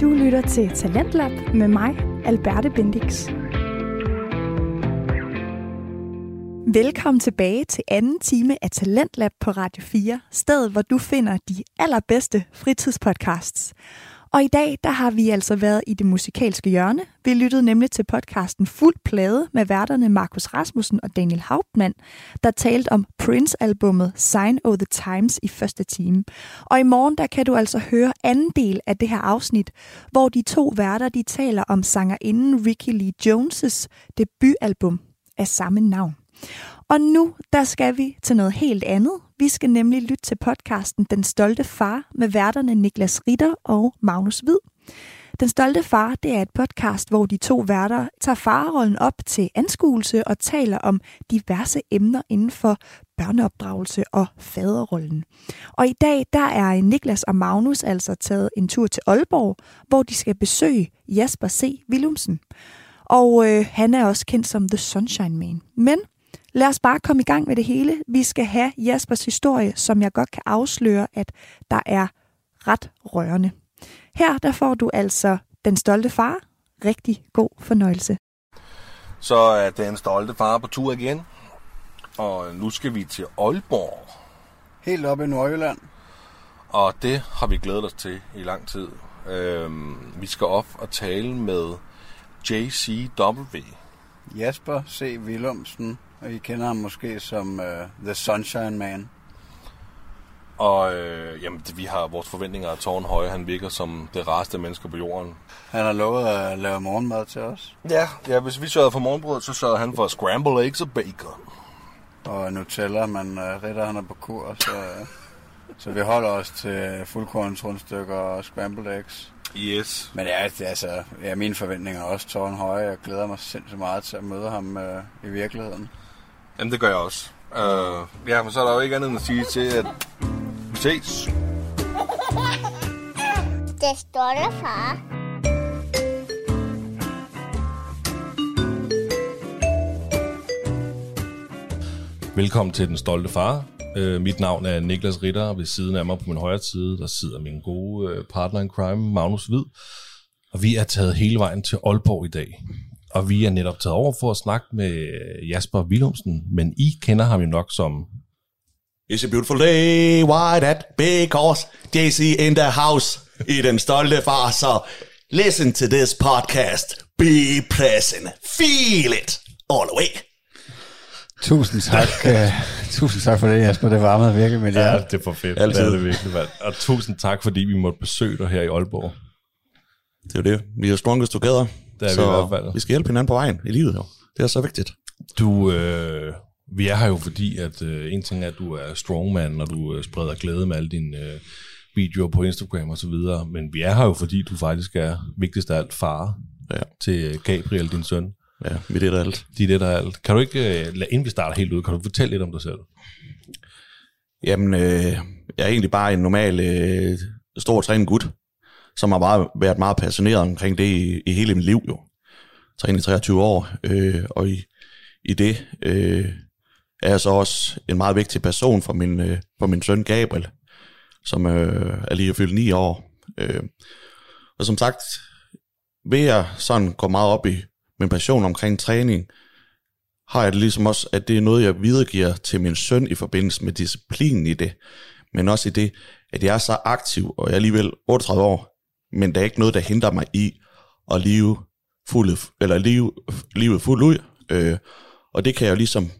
Du lytter til Talentlab med mig, Alberte Bendix. Velkommen tilbage til anden time af Talentlab på Radio 4, stedet hvor du finder de allerbedste fritidspodcasts. Og i dag, der har vi altså været i det musikalske hjørne. Vi lyttede nemlig til podcasten Fuld Plade med værterne Markus Rasmussen og Daniel Hauptmann, der talte om Prince-albummet Sign of the Times i første time. Og i morgen, der kan du altså høre anden del af det her afsnit, hvor de to værter, de taler om sangerinden Ricky Lee Jones' debutalbum af samme navn. Og nu, der skal vi til noget helt andet. Vi skal nemlig lytte til podcasten Den Stolte Far med værterne Niklas Ritter og Magnus Hvid. Den Stolte Far, det er et podcast, hvor de to værter tager farrollen op til anskuelse og taler om diverse emner inden for børneopdragelse og faderrollen. Og i dag, der er Niklas og Magnus altså taget en tur til Aalborg, hvor de skal besøge Jasper C. Willumsen. Og øh, han er også kendt som The Sunshine Man. Men Lad os bare komme i gang med det hele. Vi skal have Jaspers historie, som jeg godt kan afsløre, at der er ret rørende. Her der får du altså Den Stolte Far. Rigtig god fornøjelse. Så er Den Stolte Far på tur igen. Og nu skal vi til Aalborg. Helt op i Nordjylland. Og det har vi glædet os til i lang tid. Øhm, vi skal op og tale med JCW. Jasper C. Willumsen, og I kender ham måske som uh, The Sunshine Man. Og øh, jamen, det, vi har vores forventninger af tårn høje. Han virker som det rareste menneske på jorden. Han har lovet at lave morgenmad til os. Ja, ja hvis vi sørger for morgenbrød, så sørger han for scrambled eggs og bacon. Og Nutella, men uh, Ritter han er på kur, så, så vi holder os til fuldkorns rundstykker og scrambled eggs. Yes. Men ja, det, altså, ja, mine forventninger er også tårn høje. Jeg glæder mig sindssygt meget til at møde ham uh, i virkeligheden. Jamen, det gør jeg også. Uh, ja, men så er der jo ikke andet end at sige til, at vi ses. Det stolte far. Velkommen til Den Stolte Far. Uh, mit navn er Niklas Ritter, og ved siden af mig på min højre side, der sidder min gode uh, partner in crime, Magnus Hvid. Og vi er taget hele vejen til Aalborg i dag. Og vi er netop taget over for at snakke med Jasper Willumsen, men I kender ham jo nok som... It's a beautiful day, why that? Because JC in the house i den stolte far, så listen to this podcast, be present, feel it all the way. Tusind tak. uh, tusind tak for det, Jasper. Det varmede virkelig med Ja, jer. det er for fedt. Altid. Det er det virkelig, mand. Og tusind tak, fordi vi måtte besøge dig her i Aalborg. Det er jo det. Vi er strongest together. Det er vi så i hvert fald. vi skal hjælpe hinanden på vejen i livet, jo. Det er så vigtigt. Du, øh, vi er her jo fordi, at øh, en ting er, at du er strongman, og du øh, spreder glæde med alle dine øh, videoer på Instagram og så videre, men vi er her jo fordi, du faktisk er vigtigst af alt far Ja. til øh, Gabriel, din søn. Ja, vi det er alt. Er det, der er alt. Kan du ikke, øh, inden vi starter helt ud, kan du fortælle lidt om dig selv? Jamen, øh, jeg er egentlig bare en normal, øh, stor trænet gut, som har bare været meget passioneret omkring det i, i hele mit liv, jo. Trænet i 23 år, øh, og i, i det øh, er jeg så også en meget vigtig person for min, øh, for min søn Gabriel, som øh, er lige fyldt 9 år. Øh, og som sagt, ved jeg sådan går meget op i min passion omkring træning, har jeg det ligesom også, at det er noget, jeg videregiver til min søn i forbindelse med disciplinen i det, men også i det, at jeg er så aktiv, og jeg er alligevel 38 år, men der er ikke noget, der hindrer mig i at leve, fulde, eller leve leve fuldt ud, øh, og det kan jeg jo ligesom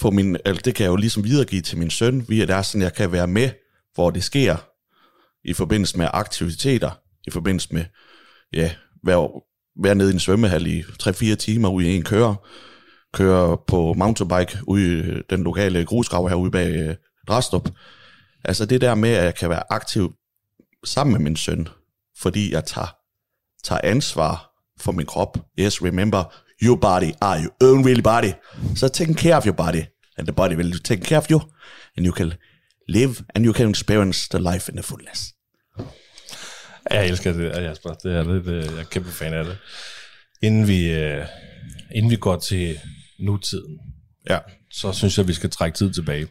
få min, eller det kan jeg jo ligesom videregive til min søn, via det er sådan, jeg kan være med, hvor det sker, i forbindelse med aktiviteter, i forbindelse med, ja, være, være nede i en svømmehal i 3-4 timer ude i en kører, køre på mountainbike ude i den lokale grusgrav herude bag øh, Drastrup. Altså det der med, at jeg kan være aktiv sammen med min søn, fordi jeg tager, tager ansvar for min krop. Yes, remember, your body are your own real body. So take care of your body, and the body will take care of you, and you can live, and you can experience the life in the fullness. Jeg elsker det, Jasper. Det er det, det, jeg er kæmpe fan af det. Inden vi, øh, inden vi går til nutiden, Ja. så synes jeg, vi skal trække tid tilbage.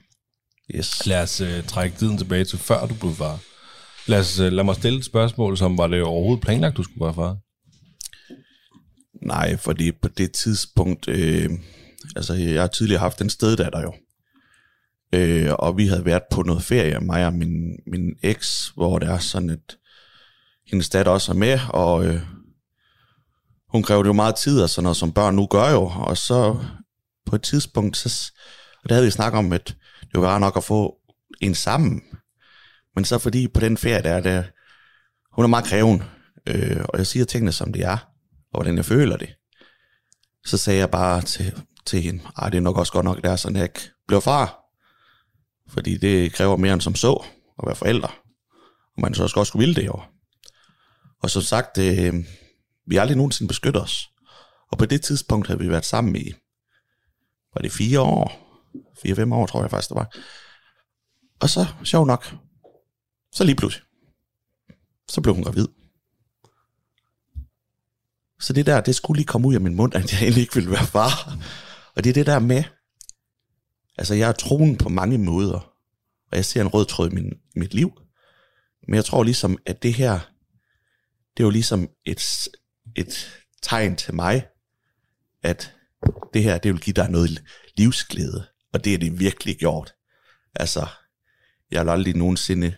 Yes. Lad os øh, trække tiden tilbage til før du blev far. Lad, os, øh, lad mig stille et spørgsmål, som var det overhovedet planlagt, du skulle være far? Nej, fordi på det tidspunkt, øh, altså jeg har tidligere haft en steddatter jo. Øh, og vi havde været på noget ferie, mig og min, min eks, hvor det er sådan, at hendes datter også er med, og øh, hun krævede jo meget tid og sådan noget, som børn nu gør jo. Og så på et tidspunkt, så, og der havde vi snakket om, at det var nok at få en sammen. Men så fordi på den ferie, der er der, hun er meget kræven, øh, og jeg siger tingene, som det er, og hvordan jeg føler det. Så sagde jeg bare til, til hende, at det er nok også godt nok, der er sådan, at jeg ikke blev far. Fordi det kræver mere end som så, at være forældre. Og man så også godt skulle ville det jo. Og som sagt, øh, vi har aldrig nogensinde beskyttet os. Og på det tidspunkt havde vi været sammen i, var det fire år? Fire-fem år, tror jeg faktisk, det var. Og så, sjov nok, så lige pludselig, så blev hun gravid. Så det der, det skulle lige komme ud af min mund, at jeg egentlig ikke ville være far. Og det er det der med, altså jeg er troen på mange måder, og jeg ser en rød tråd i min, mit liv. Men jeg tror ligesom, at det her, det er jo ligesom et, et tegn til mig, at det her, det vil give dig noget livsglæde. Og det er det virkelig gjort. Altså, jeg har aldrig nogensinde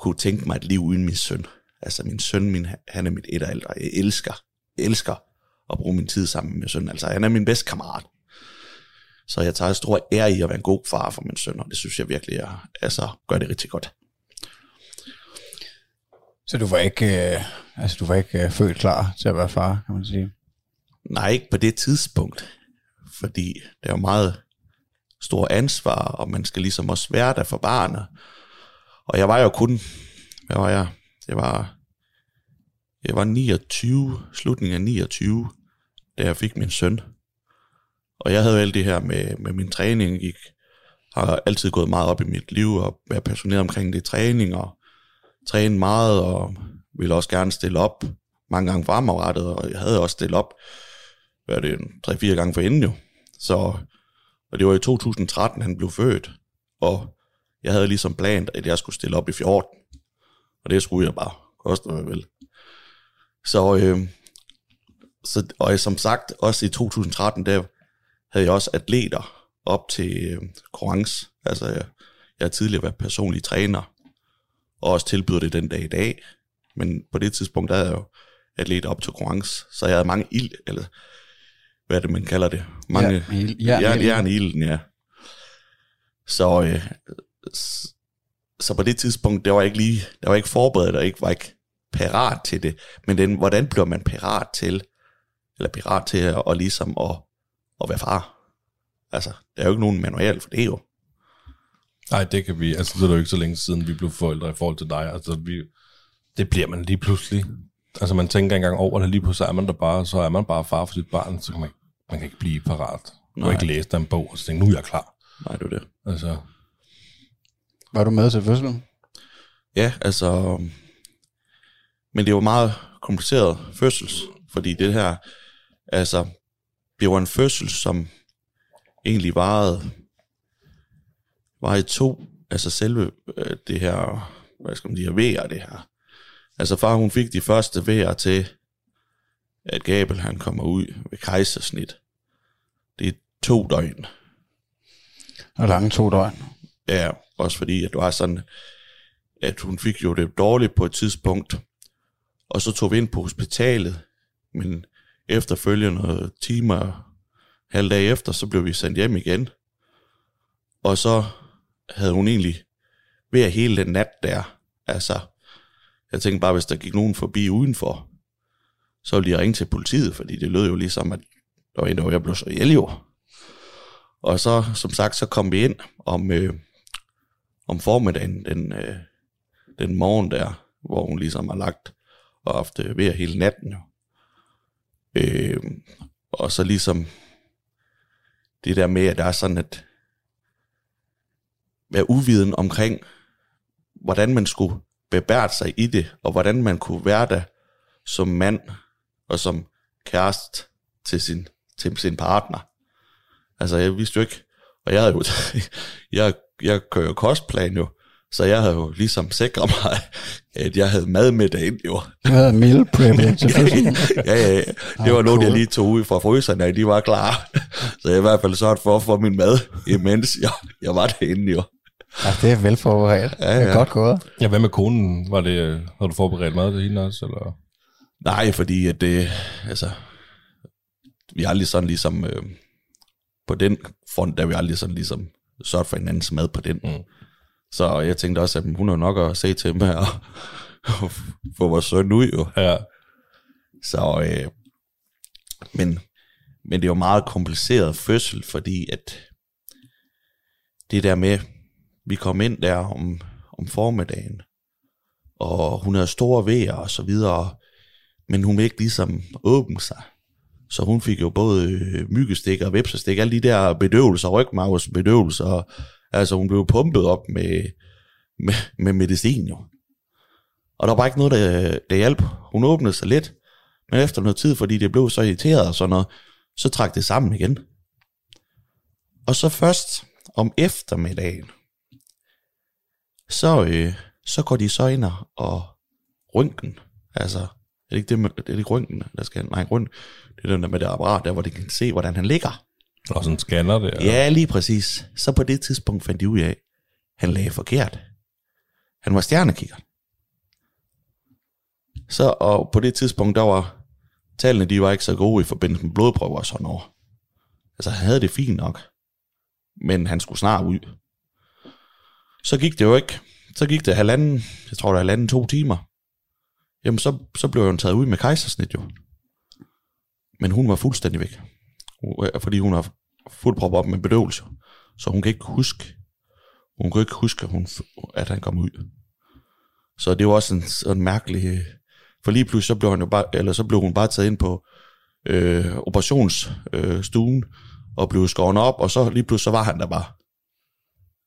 kunne tænke mig et liv uden min søn. Altså min søn, min, han er mit etteralder. Jeg elsker, jeg elsker at bruge min tid sammen med min søn. Altså han er min bedste kammerat. Så jeg tager stor ære i at være en god far for min søn, og det synes jeg virkelig, jeg altså, gør det rigtig godt. Så du var ikke, øh, altså, du var ikke øh, født klar til at være far, kan man sige? Nej, ikke på det tidspunkt. Fordi det er jo meget stor ansvar, og man skal ligesom også være der for barnet. Og jeg var jo kun, hvad var jeg? Jeg var, jeg var 29, slutningen af 29, da jeg fik min søn. Og jeg havde alt det her med, med min træning, gik, har altid gået meget op i mit liv, og været passioneret omkring det træning, og træne meget, og ville også gerne stille op mange gange fremadrettet, og jeg havde også stillet op, hvad er det, tre-fire gange for inden jo. Så, og det var i 2013, han blev født, og jeg havde ligesom planet, at jeg skulle stille op i 14, og det skulle jeg bare, koste hvad vel. Så, øh, så, og som sagt, også i 2013, der havde jeg også atleter op til øh, konkurrence. Altså, jeg, jeg har tidligere været personlig træner, og også tilbyder det den dag i dag. Men på det tidspunkt, der havde jeg jo atleter op til konkurrence, så jeg havde mange ild, eller hvad er det, man kalder det? Mange, Ja, jern- jern, ilden. jern i ilden, ja. Så, øh, så på det tidspunkt, der var jeg ikke lige, der var jeg ikke forberedt, og ikke var ikke parat til det. Men den, hvordan bliver man parat til, eller parat til at, og ligesom at, at være far? Altså, der er jo ikke nogen manual for det jo. Nej, det kan vi. Altså, det er jo ikke så længe siden, vi blev forældre i forhold til dig. Altså, vi, det bliver man lige pludselig. Altså, man tænker engang over det, lige pludselig er man der bare, så er man bare far for sit barn, så kan man, man kan ikke blive parat. Du kan Nej. ikke læse der en bog, og så tænke, nu er jeg klar. Nej, det er det. Altså, Var du med til fødslen? Ja, altså... Men det var meget kompliceret fødsels, fordi det her, altså, det var en fødsel, som egentlig varede, var i to, altså selve øh, det her, hvad skal man sige, vejer det her. Altså far, hun fik de første vejer til, at Gabel han kommer ud ved kejsersnit. Det er to døgn. Og lange to døgn. Ja, også fordi, at du har sådan, at hun fik jo det dårligt på et tidspunkt, og så tog vi ind på hospitalet, men efterfølgende timer, halv dag efter, så blev vi sendt hjem igen. Og så havde hun egentlig ved at hele den nat der, altså, jeg tænkte bare, hvis der gik nogen forbi udenfor, så ville de ringe til politiet, fordi det lød jo ligesom, at der var en, der var jeg blev så ihjel jo. Og så, som sagt, så kom vi ind om, øh, om formiddagen, den, øh, den morgen der, hvor hun ligesom har lagt og haft øh, ved hele natten. Jo. Øh, og så ligesom det der med, at der er sådan at være uviden omkring, hvordan man skulle bebære sig i det, og hvordan man kunne være der som mand og som kæreste til sin, til sin partner. Altså, jeg vidste jo ikke, og jeg havde jo, jeg, jeg kører jo kostplan jo, Så jeg havde jo ligesom sikret mig, at jeg havde mad med derind, jo. Du havde meal preppet til fødslen. ja, ja, ja. Det var Ah, noget, jeg cool. lige tog ud fra fryseren, at de var klar. Så jeg i hvert fald sørget for at få min mad, imens jeg, jeg var derinde, jo. Ja, det er velforberedt. Ja, Det er ja. godt gået. Ja, hvad med konen? Var det, har du forberedt mad til hende også? Eller? Nej, fordi at det, altså, vi har aldrig sådan ligesom, øh, på den front, der vi aldrig sådan ligesom sørget for hinandens mad på den. Mm. Så jeg tænkte også, at hun er nok at se til med at få vores søn ud, jo. Ja, Så, øh, men, men det er jo meget kompliceret fødsel, fordi at det der med, vi kom ind der om, om formiddagen, og hun havde store vejer og så videre, men hun ville ikke ligesom åbne sig. Så hun fik jo både øh, myggestik og vepsestik, alle de der bedøvelser, rygmavsbedøvelser. altså hun blev pumpet op med, med, med medicin jo. Og der var bare ikke noget, der, der hjalp. Hun åbnede sig lidt, men efter noget tid, fordi det blev så irriteret og sådan noget, så trak det sammen igen. Og så først om eftermiddagen, så, øh, så går de så ind og- og røntgen. Altså, er det ikke det, er det er ikke røntgen, der skal, nej, røntgen, det er den der med det apparat der, hvor de kan se, hvordan han ligger. og sådan scanner der. Ja, lige præcis. Så på det tidspunkt fandt de ud af, at han lagde forkert. Han var stjernekigger. Så, og på det tidspunkt, der var tallene, de var ikke så gode i forbindelse med blodprøver og sådan noget. Altså, han havde det fint nok. Men han skulle snart ud. Så gik det jo ikke. Så gik det halvanden, jeg tror det er halvanden, to timer. Jamen, så, så blev hun taget ud med kejsersnit jo. Men hun var fuldstændig væk. Øh, fordi hun har fuldt proppet op med bedøvelse. Så hun kan ikke huske, hun kan ikke huske, at, hun, at han kom ud. Så det var også en sådan mærkelig... Øh, for lige pludselig, så blev, han jo bare, eller så blev hun bare taget ind på øh, operationsstuen, øh, stuen, og blev skåret op, og så lige pludselig, så var han der bare.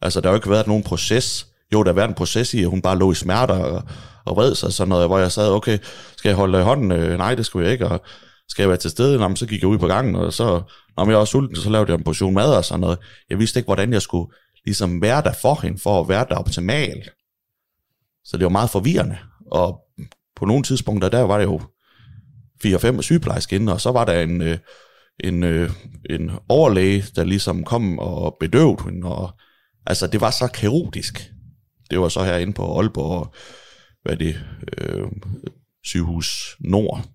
Altså, der har jo ikke været nogen proces. Jo, der har været en proces i, at hun bare lå i smerter og, og vred sig, sådan noget, hvor jeg sad, okay, skal jeg holde i hånden? Øh, nej, det skal jeg ikke, og skal jeg være til stede? Nå, så gik jeg ud på gangen, og så, når jeg var sulten, så lavede jeg en portion mad og sådan noget. Jeg vidste ikke, hvordan jeg skulle ligesom være der for hende, for at være der optimal. Så det var meget forvirrende, og på nogle tidspunkter, der var det jo 4-5 sygeplejersker inde, og så var der en, øh, en, øh, en overlæge, der ligesom kom og bedøvede hende, og altså det var så kaotisk. Det var så herinde på Aalborg, hvad er det, øh, sygehus Nord.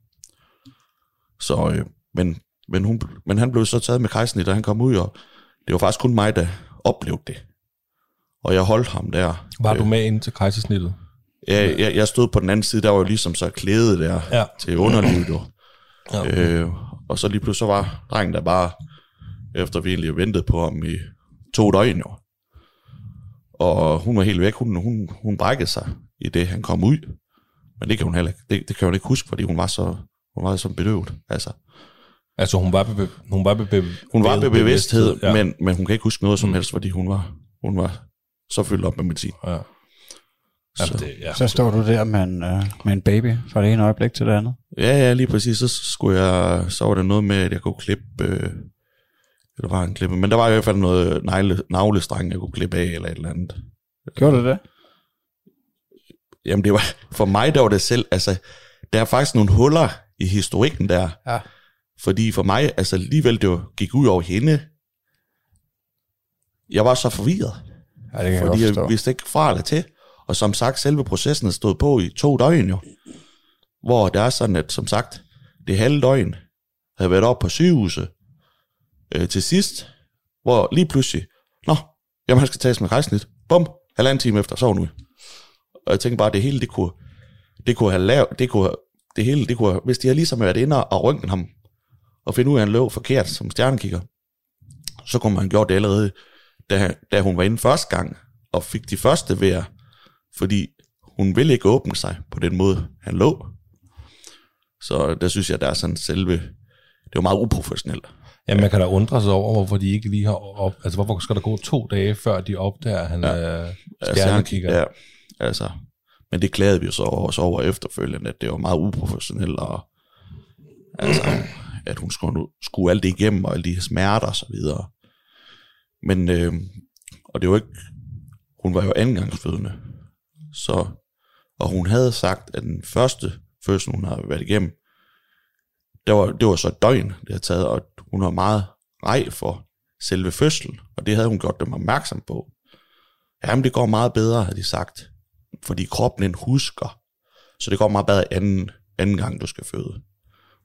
Så, øh, men, men, hun, men han blev så taget med kejsnit, da han kom ud, og det var faktisk kun mig, der oplevede det. Og jeg holdt ham der. Var du med ind til kejsersnittet? Jeg, jeg, jeg stod på den anden side, der var jo ligesom så klædet der Ja. til underlivet. Jo. Ja. Øh, og så lige pludselig så var drengen der bare, efter vi egentlig ventede på ham i to døgn jo. Og hun var helt væk, hun, hun, hun brækkede sig i det, han kom ud. Men det kan hun heller ikke, det, det kan hun ikke huske, fordi hun var så, hun var så bedøvet. Altså, Altså, hun var, be, hun var, be, hun var ved bevidsthed, ja. men, men hun kan ikke huske noget som helst, fordi hun var, hun var så fyldt op med medicin. Ja. Så, Jamen, det, ja. Så står du der med en, øh, med en baby fra det ene øjeblik til det andet. Ja, ja, lige præcis. Så skulle jeg, så var der noget med, at jeg kunne klippe, øh, eller var en klippe, men der var i hvert fald noget negle, navlestreng, jeg kunne klippe af, eller et eller andet. Gjorde du det? Jamen det var, for mig der var det selv, altså, der er faktisk nogle huller i historikken der, Ja. fordi for mig, altså alligevel det jo gik ud over hende, jeg var så forvirret, Ja, det kan fordi jeg jeg vidste ikke fra eller til, og som sagt, selve processen stod på i to døgn jo, hvor det er sådan, at som sagt, det halve døgn havde været op på sygehuset øh, til sidst, hvor lige pludselig, nå, jamen han skal tages med rejsnit, bum, halvanden time efter, så ude. Og jeg tænkte bare, at det hele, det kunne, det kunne have lavet, det kunne, det hele, det kunne, hvis de havde ligesom været inde og rynket ham, og finde ud af, at han lå forkert som stjernekigger, så kunne man have gjort det allerede, da, da hun var inde første gang, og fik de første vejr, fordi hun ville ikke åbne sig på den måde, han lå. Så der synes jeg, der er sådan selve, det var meget uprofessionelt. Jamen, man kan da undre sig over, hvorfor de ikke lige har op... Altså, hvorfor skal der gå to dage, før de opdager, at han ja. er stjernekigger? Ja, altså, men det klagede vi jo så også over efterfølgende, at det var meget uprofessionelt, og altså, at hun skulle, skulle alt det igennem, og alle de smerter og så videre. Men, øh, og det var ikke, hun var jo andengangsfødende. Så, og hun havde sagt, at den første fødsel, hun havde været igennem, det var, det var så et døgn, det havde taget, og hun var meget rej for selve fødslen, og det havde hun gjort dem opmærksom på. Jamen, det går meget bedre, havde de sagt, fordi kroppen den husker, så det går meget bedre anden, anden gang, du skal føde.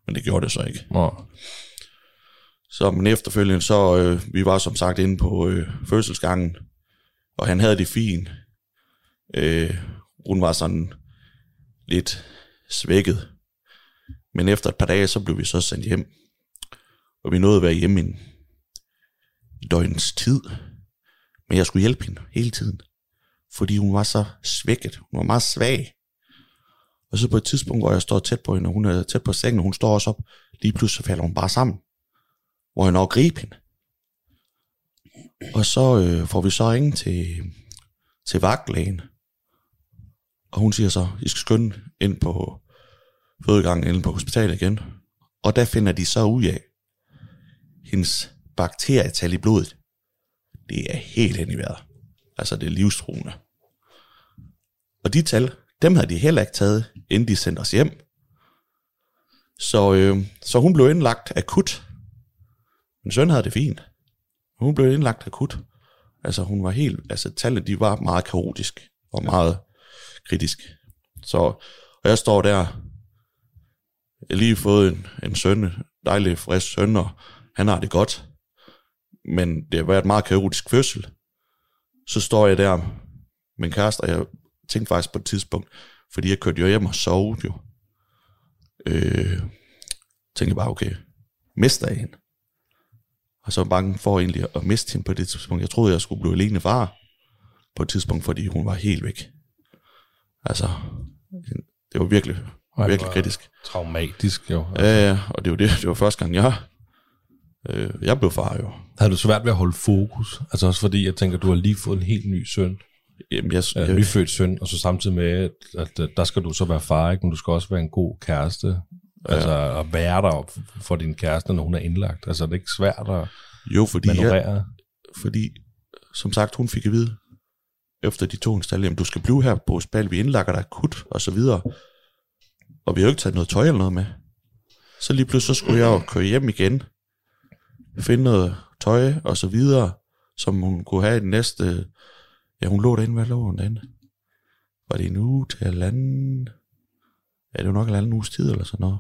Men det gjorde det så ikke. Nå. Så men efterfølgende, så øh, vi var som sagt inde på øh, fødselsgangen, og han havde det fint. Øh, hun var sådan lidt svækket. Men efter et par dage, så blev vi så sendt hjem. Og vi nåede at være hjemme i en døgnens tid. Men jeg skulle hjælpe hende hele tiden. Fordi hun var så svækket. Hun var meget svag. Og så på et tidspunkt, hvor jeg står tæt på hende, og hun er tæt på sengen, og hun står også op, lige pludselig så falder hun bare sammen. Hvor jeg når at gribe hende. Og så øh, får vi så ringe til, til vagtlægen. Og hun siger så, I skal skynde ind på fødegangen, ind på hospitalet igen. Og der finder de så ud af, hendes bakterietal i blodet, det er helt hen i vejret. Altså det er livstruende. Og de tal, dem havde de heller ikke taget, inden de sendte os hjem. Så, øh, så hun blev indlagt akut. Min søn havde det fint. Hun blev indlagt akut. Altså hun var helt, altså tallene de var meget kaotisk og meget kritisk. Så, og jeg står der, jeg har lige fået en, en søn, dejlig frisk søn, og han har det godt. Men det har været en meget kaotisk fødsel. Så står jeg der med en kæreste, og jeg tænkte faktisk på et tidspunkt, fordi jeg kørte jo hjem og sov jo. Øh, tænkte bare, okay, mister jeg hende? Og så var bange for egentlig at miste hende på det tidspunkt. Jeg troede, jeg skulle blive alene far på et tidspunkt, fordi hun var helt væk. Altså, det var virkelig, Ej, virkelig kritisk. Traumatisk jo. Altså, Ja, ja, og det var det, det var første gang, jeg, øh, jeg blev far jo. Havde du svært ved at holde fokus? Altså også fordi, jeg tænker, du har lige fået en helt ny søn. Jamen, jeg, Ja, jeg, nyfødt søn, og så samtidig med, at, at, der skal du så være far, ikke? men du skal også være en god kæreste. Altså at være der for din kæreste, når hun er indlagt. Altså det er ikke svært at jo, fordi, jeg, manøvrere. fordi, som sagt, hun fik at vide, efter de to installer, jamen du skal blive her på hospital, vi indlager dig akut, og så videre. Og vi har jo ikke taget noget tøj eller noget med. Så lige pludselig så skulle jeg jo køre hjem igen, finde noget tøj og så videre, som hun kunne have i den næste... Ja, hun lå derinde. Hvad lå hun derinde? Var det en uge til halvanden? Ja, det var nok en anden uges tid eller sådan noget.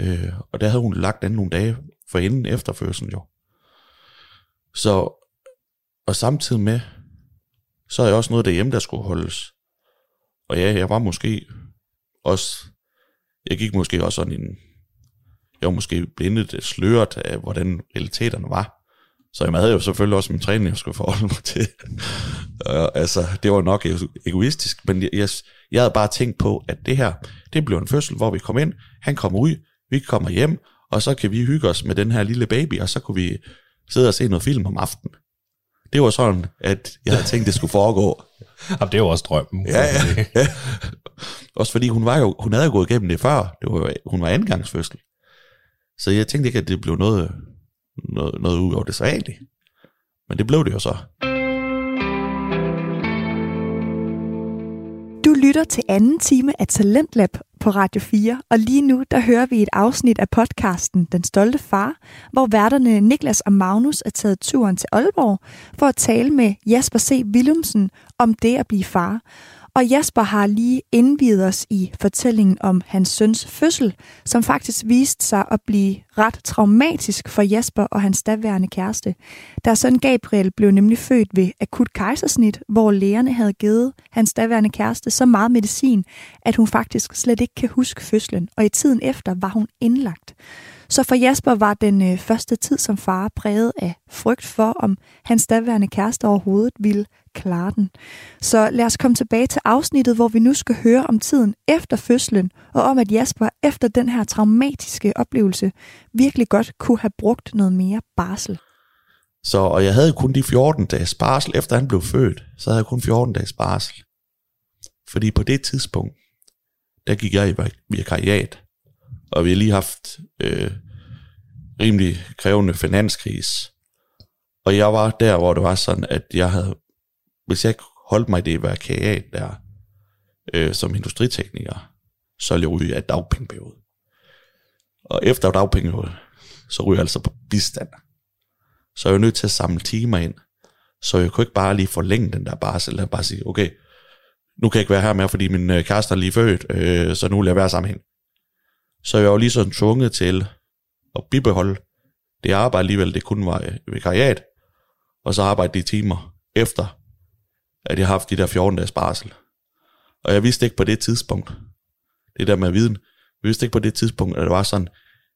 Øh, og der havde hun lagt den nogle dage for inden efter fødslen jo. Så, og samtidig med, så er jeg også noget derhjemme, der skulle holdes. Og ja, jeg var måske også, jeg gik måske også sådan en, jeg var måske blindet, sløret af, hvordan realiteterne var. Så jeg havde jo selvfølgelig også min træning, jeg skulle forholde mig til. Og, altså, det var nok egoistisk, men jeg, jeg, jeg havde bare tænkt på, at det her, det blev en fødsel, hvor vi kom ind, han kommer ud, vi kommer hjem, og så kan vi hygge os med den her lille baby, og så kunne vi sidde og se noget film om aftenen. Det var sådan, at jeg havde tænkt, det skulle foregå. Jamen, det jo også drømmen. Ja, ja, ja. Også fordi hun, var jo, hun havde jo gået igennem det før. Det var, hun var andengangsfødsel. Så jeg tænkte ikke, at det blev noget, noget, noget ud over det sædvanlige. Men det blev det jo så. Du lytter til anden time af Talentlab på Radio 4, og lige nu der hører vi et afsnit af podcasten Den Stolte Far, hvor værterne Niklas og Magnus er taget turen til Aalborg for at tale med Jasper C. Willumsen om det at blive far. Og Jasper har lige indvidet os i fortællingen om hans søns fødsel, som faktisk viste sig at blive ret traumatisk for Jasper og hans daværende kæreste. Deres søn Gabriel blev nemlig født ved akut kejsersnit, hvor lægerne havde givet hans daværende kæreste så meget medicin, at hun faktisk slet ikke kan huske fødslen, og i tiden efter var hun indlagt. Så for Jasper var den øh, første tid som far præget af frygt for, om hans daværende kæreste overhovedet ville klare den. Så lad os komme tilbage til afsnittet, hvor vi nu skal høre om tiden efter fødslen, og om at Jasper efter den her traumatiske oplevelse virkelig godt kunne have brugt noget mere barsel. Så, og jeg havde kun de 14 dages barsel, efter han blev født, så havde jeg kun 14 dages barsel. Fordi på det tidspunkt, der gik jeg i vikariat, og vi har lige haft øh, rimelig krævende finanskris. Og jeg var der, hvor det var sådan, at jeg havde hvis jeg ikke holdt mig i det vakariat der, øh, som industritekniker, så ville jeg ryge af dagpengeperiode. Og efter dagpengeperiode, så ryger jeg altså på bistand. Så er jeg nødt til at samle timer ind. Så jeg kunne ikke bare lige forlænge den der barsel, eller bare sige, okay, nu kan jeg ikke være her mere, fordi min øh, kæreste er lige født, øh, så nu vil jeg være sammen med hende. Så jeg var lige sådan tvunget til at bibeholde det arbejde alligevel, det kun var øh, vikariat, og så arbejde de timer efter, at jeg har haft de der 14 dages barsel. Og jeg vidste ikke på det tidspunkt, det der med viden, jeg vidste ikke på det tidspunkt, at det var sådan,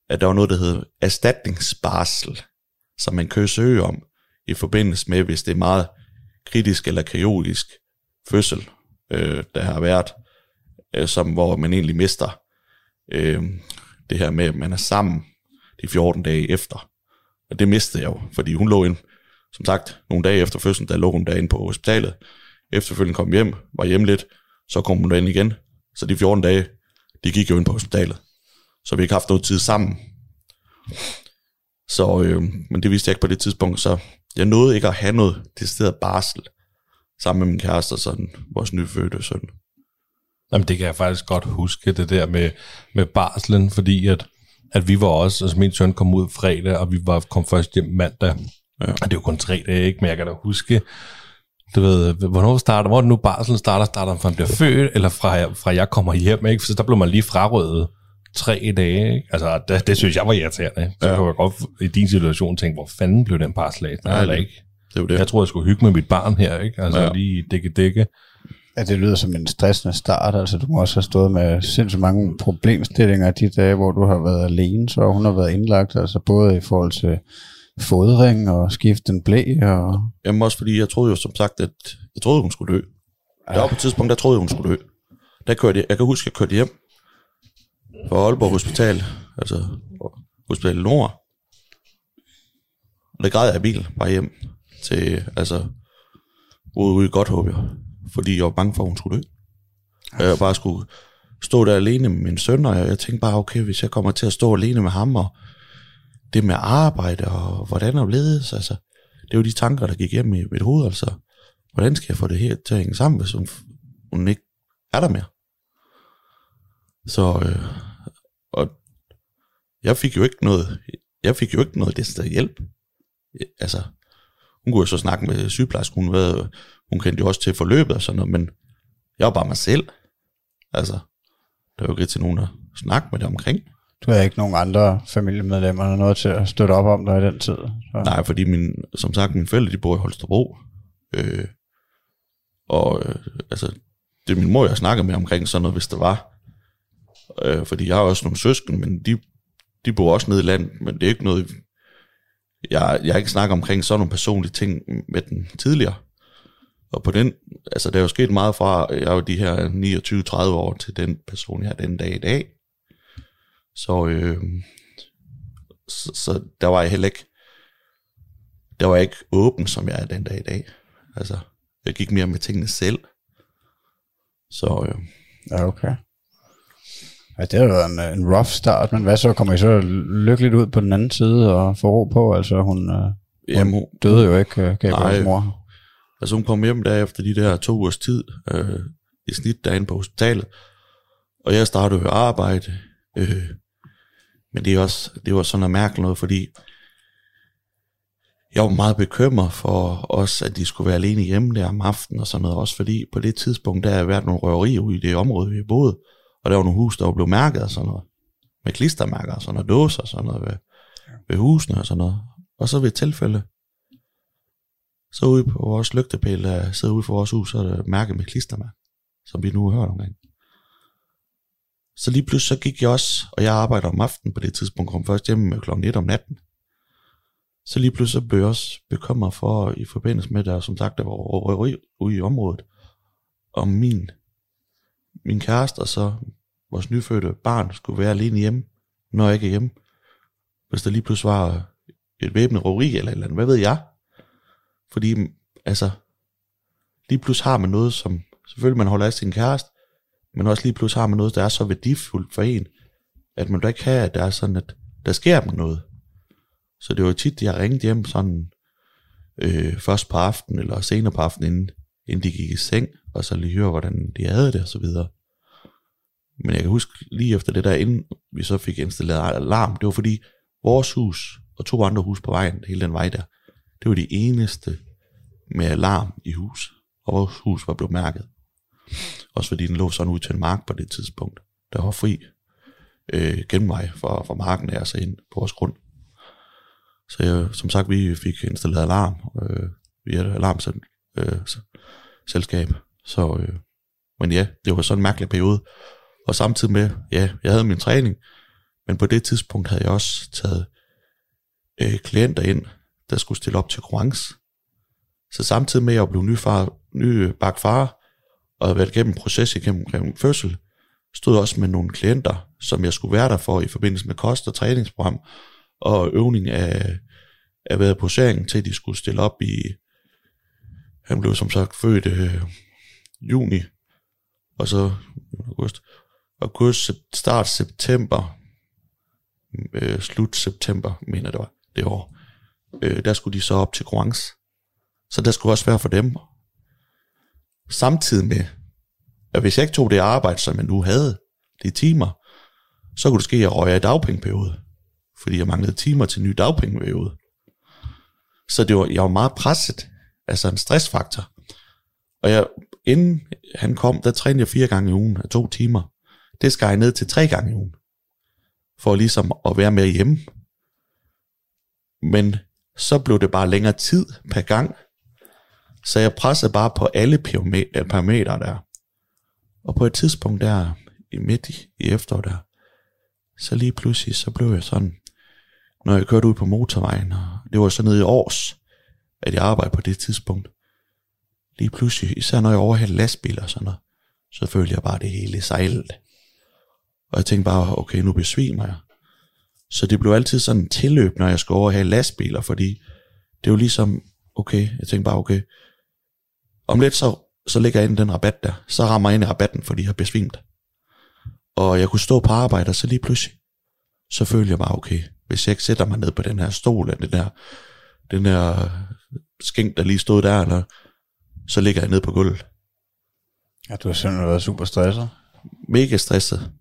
at der var noget, der hed erstatningsbarsel, som man kan søge om i forbindelse med, hvis det er meget kritisk eller kaotisk fødsel, øh, der har været, øh, som, hvor man egentlig mister øh, det her med, at man er sammen de 14 dage efter. Og det mistede jeg jo, fordi hun lå ind, som sagt, nogle dage efter fødslen, der lå hun derinde på hospitalet. Efterfølgende kom hjem, var hjemme lidt, så kom hun derind igen. Så de 14 dage, de gik jo ind på hospitalet. Så vi ikke haft noget tid sammen. Så, øh, men det vidste jeg ikke på det tidspunkt, så jeg nåede ikke at have noget det sted barsel sammen med min kæreste og sådan, vores nyfødte søn. Jamen, det kan jeg faktisk godt huske, det der med, med barslen, fordi at, at vi var også, altså min søn kom ud fredag, og vi var, kom først hjem mandag. Ja. Og det er jo kun tre dage, ikke? Men jeg kan da huske, du ved, hvornår starter, hvor nu barslen starter? Starter fra han bliver født, eller fra, fra jeg kommer hjem, ikke? Så der blev man lige frarøvet tre dage, ikke? Altså, det, det synes jeg var irriterende. Så ja. kan jeg godt i din situation tænke, hvor fanden blev den barsel af? Nej, eller ikke. Det var det. Jeg tror, jeg skulle hygge med mit barn her, ikke? Altså ja. lige dække dække at det lyder som en stressende start. Altså, du må også have stået med sindssygt mange problemstillinger de dage, hvor du har været alene, så hun har været indlagt, altså både i forhold til fodring og skifte en blæ. Og... Jamen også fordi, jeg troede jo som sagt, at jeg troede, hun skulle dø. Ja. Der var på et tidspunkt, der troede jeg, hun skulle dø. Der kørte jeg, jeg kan huske, at jeg kørte hjem fra Aalborg Hospital, altså Hospital Nord. Og der græd jeg i bil bare hjem til, altså, ude i Godthåb, jeg. Fordi jeg var bange for, at hun skulle dø. Og jeg bare skulle stå der alene med min søn, og jeg, tænkte bare, okay, hvis jeg kommer til at stå alene med ham, og det med arbejde, og hvordan er ledes, altså, det var de tanker, der gik hjem i mit hoved, altså, hvordan skal jeg få det her til at hænge sammen, hvis hun, hun ikke er der mere? Så, øh, og jeg fik jo ikke noget, jeg fik jo ikke noget det sted hjælp. Altså, hun kunne jo så snakke med sygeplejersken, hun, ved, hun kendte jo også til forløbet og sådan noget, men jeg var bare mig selv. Altså, der var jo ikke til nogen at snakke med det omkring. Du havde ikke nogen andre familiemedlemmer eller noget til at støtte op om dig i den tid? Så. Nej, fordi min, som sagt, mine forældre, de bor i Holstebro. Øh, og øh, altså, det er min mor, jeg snakker med omkring sådan noget, hvis det var. Øh, fordi jeg har også nogle søsken, men de, de bor også nede i landet, men det er ikke noget, jeg, jeg har ikke snakket omkring sådan nogle personlige ting med den tidligere. Og på den, altså der er jo sket meget fra, jeg var de her 29-30 år til den person, jeg er den dag i dag. Så, øh, så, så der var jeg heller ikke, der var jeg ikke åben, som jeg er den dag i dag. Altså, jeg gik mere med tingene selv. Så, øh, ja, okay. Ja, det har været en, en rough start, men hvad så? Kommer I så lykkeligt ud på den anden side og få ro på? Altså, hun, øh, Jamen, hun døde jo ikke, øh, Gabriels mor. Altså, hun kom hjem der efter de der to ugers tid, øh, i snit derinde på hospitalet, og jeg startede jo arbejde, øh, men det, er også, det var sådan noget mærkeligt noget, fordi jeg var meget bekymret for os, at de skulle være alene hjemme der om aftenen og sådan noget, også fordi på det tidspunkt, der har været nogle røverier ude i det område, vi boede, og der var nogle hus, der var blevet mærket og sådan noget, med klistermærker og sådan noget, dåser og sådan noget ved, ved husene og sådan noget. Og så ved et tilfælde, så ude på vores lygtepæl, der sidder ude for vores hus, så er der mærket med klistermærker, som vi nu har hørt omkring. Så lige pludselig så gik jeg også, og jeg arbejder om aftenen på det tidspunkt, kom først hjemme med 1 om natten. Så lige pludselig blev jeg også bekymret for, i forbindelse med, der som sagt, der var røveri ude i området, om min, min kæreste og så vores nyfødte barn skulle være alene hjemme, når jeg ikke er hjemme. Hvis der lige pludselig var et væbnet røveri eller eller andet, hvad ved jeg? Fordi, altså, lige pludselig har man noget, som selvfølgelig man holder af sin kæreste, men også lige pludselig har man noget, der er så værdifuldt for en, at man da ikke have, at der er sådan, at der sker med noget. Så det var tit, jeg ringede hjem sådan, øh, først på aftenen eller senere på aftenen, inden inden de gik i seng, og så lige høre, hvordan de havde det og så videre. Men jeg kan huske lige efter det der, inden vi så fik installeret alarm, det var fordi vores hus og to andre hus på vejen, hele den vej der, det var de eneste med alarm i hus. Og vores hus var blevet mærket. Også fordi den lå sådan ud til en mark på det tidspunkt. Der var fri øh, genvej fra, fra marken af så ind på vores grund. Så jeg, som sagt, vi fik installeret alarm øh, via et alarmselskab. Øh, så, øh, men ja, det var sådan en mærkelig periode. Og samtidig med, ja, jeg havde min træning, men på det tidspunkt havde jeg også taget øh, klienter ind, der skulle stille op til konkurrence. Så samtidig med, at jeg blev ny, far, ny bakfar, og havde været igennem proces igennem, igennem fødsel, stod også med nogle klienter, som jeg skulle være der for i forbindelse med kost- og træningsprogram, og øvning af, af været posering til, at de skulle stille op i, han blev som sagt født øh, juni, og så august, august, start september, øh, slut september, mener det var, det år, øh, der skulle de så op til konkurrence. Så der skulle også være for dem. Samtidig med, at hvis jeg ikke tog det arbejde, som jeg nu havde, de timer, så kunne det ske, at jeg røg af dagpengeperiode, fordi jeg manglede timer til ny dagpengeperiode. Så det var, jeg var meget presset, altså en stressfaktor. Og jeg, inden han kom, der trænede jeg fire gange i ugen af to timer. Det skal jeg ned til tre gange i ugen, for ligesom at være med hjemme. Men så blev det bare længere tid per gang, så jeg pressede bare på alle øh, parametre der. Og på et tidspunkt der, i midt i, i efteråret der, så lige pludselig, så blev jeg sådan, når jeg kørte ud på motorvejen, og det var så nede i års, at jeg arbejdede på det tidspunkt. Lige pludselig, især når jeg overhældte lastbiler og sådan noget, så følte jeg bare det hele sejlet. Og jeg tænkte bare, okay, nu besvimer jeg. Så det blev altid sådan en tilløb, når jeg skulle overhale lastbiler, fordi det var ligesom, okay, jeg tænkte bare, okay, om lidt så, så ligger jeg ind i den rabat der, så rammer jeg ind i rabatten, fordi jeg har besvimt. Og jeg kunne stå på arbejde, og så lige pludselig, så følte jeg bare, okay, hvis jeg ikke sætter mig ned på den her stol, eller den her, den her skænk, der lige stod der, eller, så ligger jeg ned på gulvet. Ja, du har simpelthen været super stresset. Mega stresset.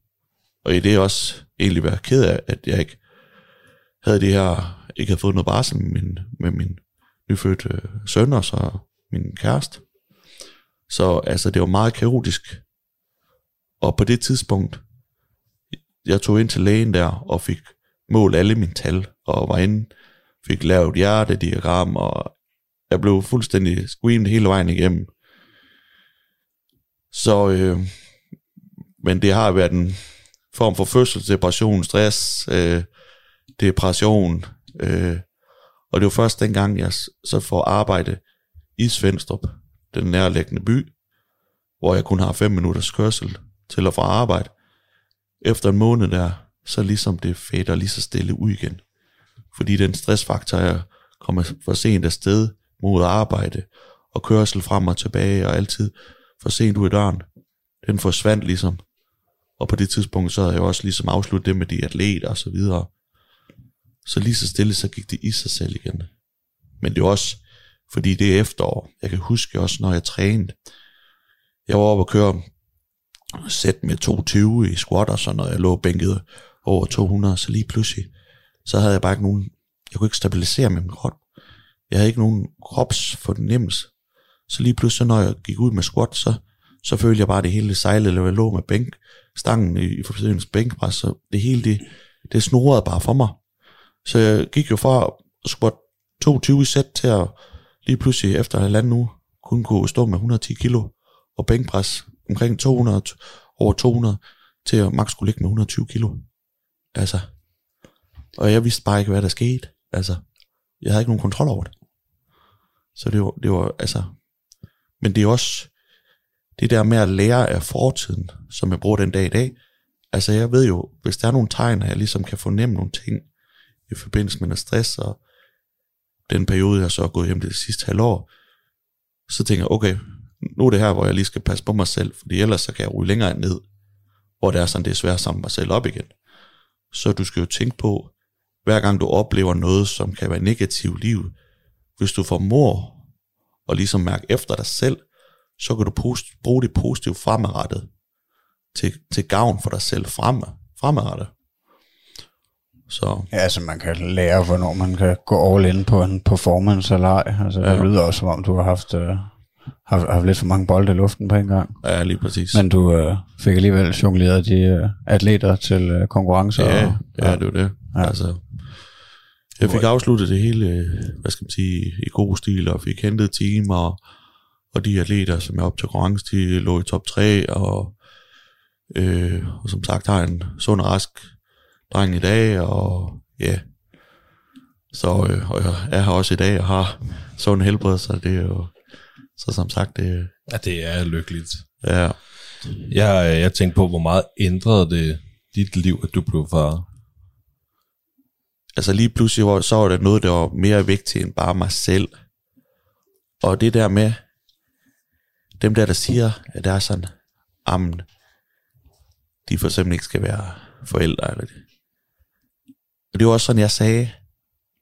Og i det også egentlig være ked af, at jeg ikke havde det her, ikke havde fået noget barsel med min, med min nyfødte søn og så min kæreste. Så altså, det var meget kaotisk. Og på det tidspunkt, jeg tog ind til lægen der, og fik målt alle mine tal, og var inde, fik lavet hjertediagram, og jeg blev fuldstændig screamed hele vejen igennem. Så, øh, men det har været en form for fødsel, depression, stress, øh, depression, øh, og det var først dengang, jeg så får arbejde i Svendstrup, den nærliggende by, hvor jeg kun har fem minutters kørsel til at få arbejde. Efter en måned der, så ligesom det fader lige så stille ud igen. Fordi den stressfaktor, jeg kommer for sent afsted mod arbejde, og kørsel frem og tilbage, og altid for sent ud i døren, den forsvandt ligesom. Og på det tidspunkt, så havde jeg også ligesom afsluttet det med de atleter og så videre. Så lige så stille, så gik det i sig selv igen. Men det var også, fordi det er efterår. Jeg kan huske også, når jeg trænede. Jeg var oppe og køre sæt med 220 i squat og sådan noget. Jeg lå bænket over 200, så lige pludselig, så havde jeg bare ikke nogen, jeg kunne ikke stabilisere min krop. Jeg havde ikke nogen kropsfornemmelse. Så lige pludselig, når jeg gik ud med squat, så, så følte jeg bare, at det hele sejlede, eller jeg lå med bænk, stangen i, i forbindelse bænkpres, så det hele, det, det snurrede bare for mig. Så jeg gik jo fra squat 22 sæt til at lige pludselig efter en halvanden uge kun kunne stå med 110 kilo og bænkpres omkring 200, over 200, til at max skulle ligge med 120 kilo. Altså, og jeg vidste bare ikke, hvad der skete. Altså, jeg havde ikke nogen kontrol over det. Så det var, det var altså, men det er også det der med at lære af fortiden, som jeg bruger den dag i dag. Altså jeg ved jo, hvis der er nogle tegn, at jeg ligesom kan fornemme nogle ting i forbindelse med noget stress, og den periode, jeg så er gået hjem det sidste halvår, så tænker jeg, okay, nu er det her, hvor jeg lige skal passe på mig selv, fordi ellers så kan jeg ryge længere ned, hvor det er sådan, det er svært at samle mig selv op igen. Så du skal jo tænke på, hver gang du oplever noget, som kan være negativt i livet, hvis du formår at ligesom mærke efter dig selv, så kan du post, bruge det positivt fremadrettet til, til gavn for dig selv frem, fremadrettet. Så Ja, altså man kan lære, hvornår man kan gå all in på en performance eller ej. Altså, det Ja. lyder også, som om du har haft, øh, haft, haft lidt for mange bolde i luften på en gang. ja, lige præcis. Men du øh, fik alligevel jongleret de øh, atleter til øh, konkurrencer. Ja, og, ja, det er jo det. Ja. Ja. Altså, jeg fik afsluttet det hele, øh, hvad skal man sige, i god stil, og fik hentet team, og, og de atleter, som er op til konkurrence, de lå i top 3, og, øh, og som sagt har en sund og rask dreng i dag, og ja, så øh, og jeg er her også i dag, og har sund helbred, så det er jo, så som sagt, det Ja, det er lykkeligt. ja, Jeg, jeg tænkte på, hvor meget ændrede det dit liv, at du blev far? Altså lige pludselig var, så var der noget, der var mere vigtigt end bare mig selv. Og det der med, dem der, der siger, at der er sådan, amen, de for eksempel ikke skal være forældre. Eller det. Og det var også sådan, jeg sagde,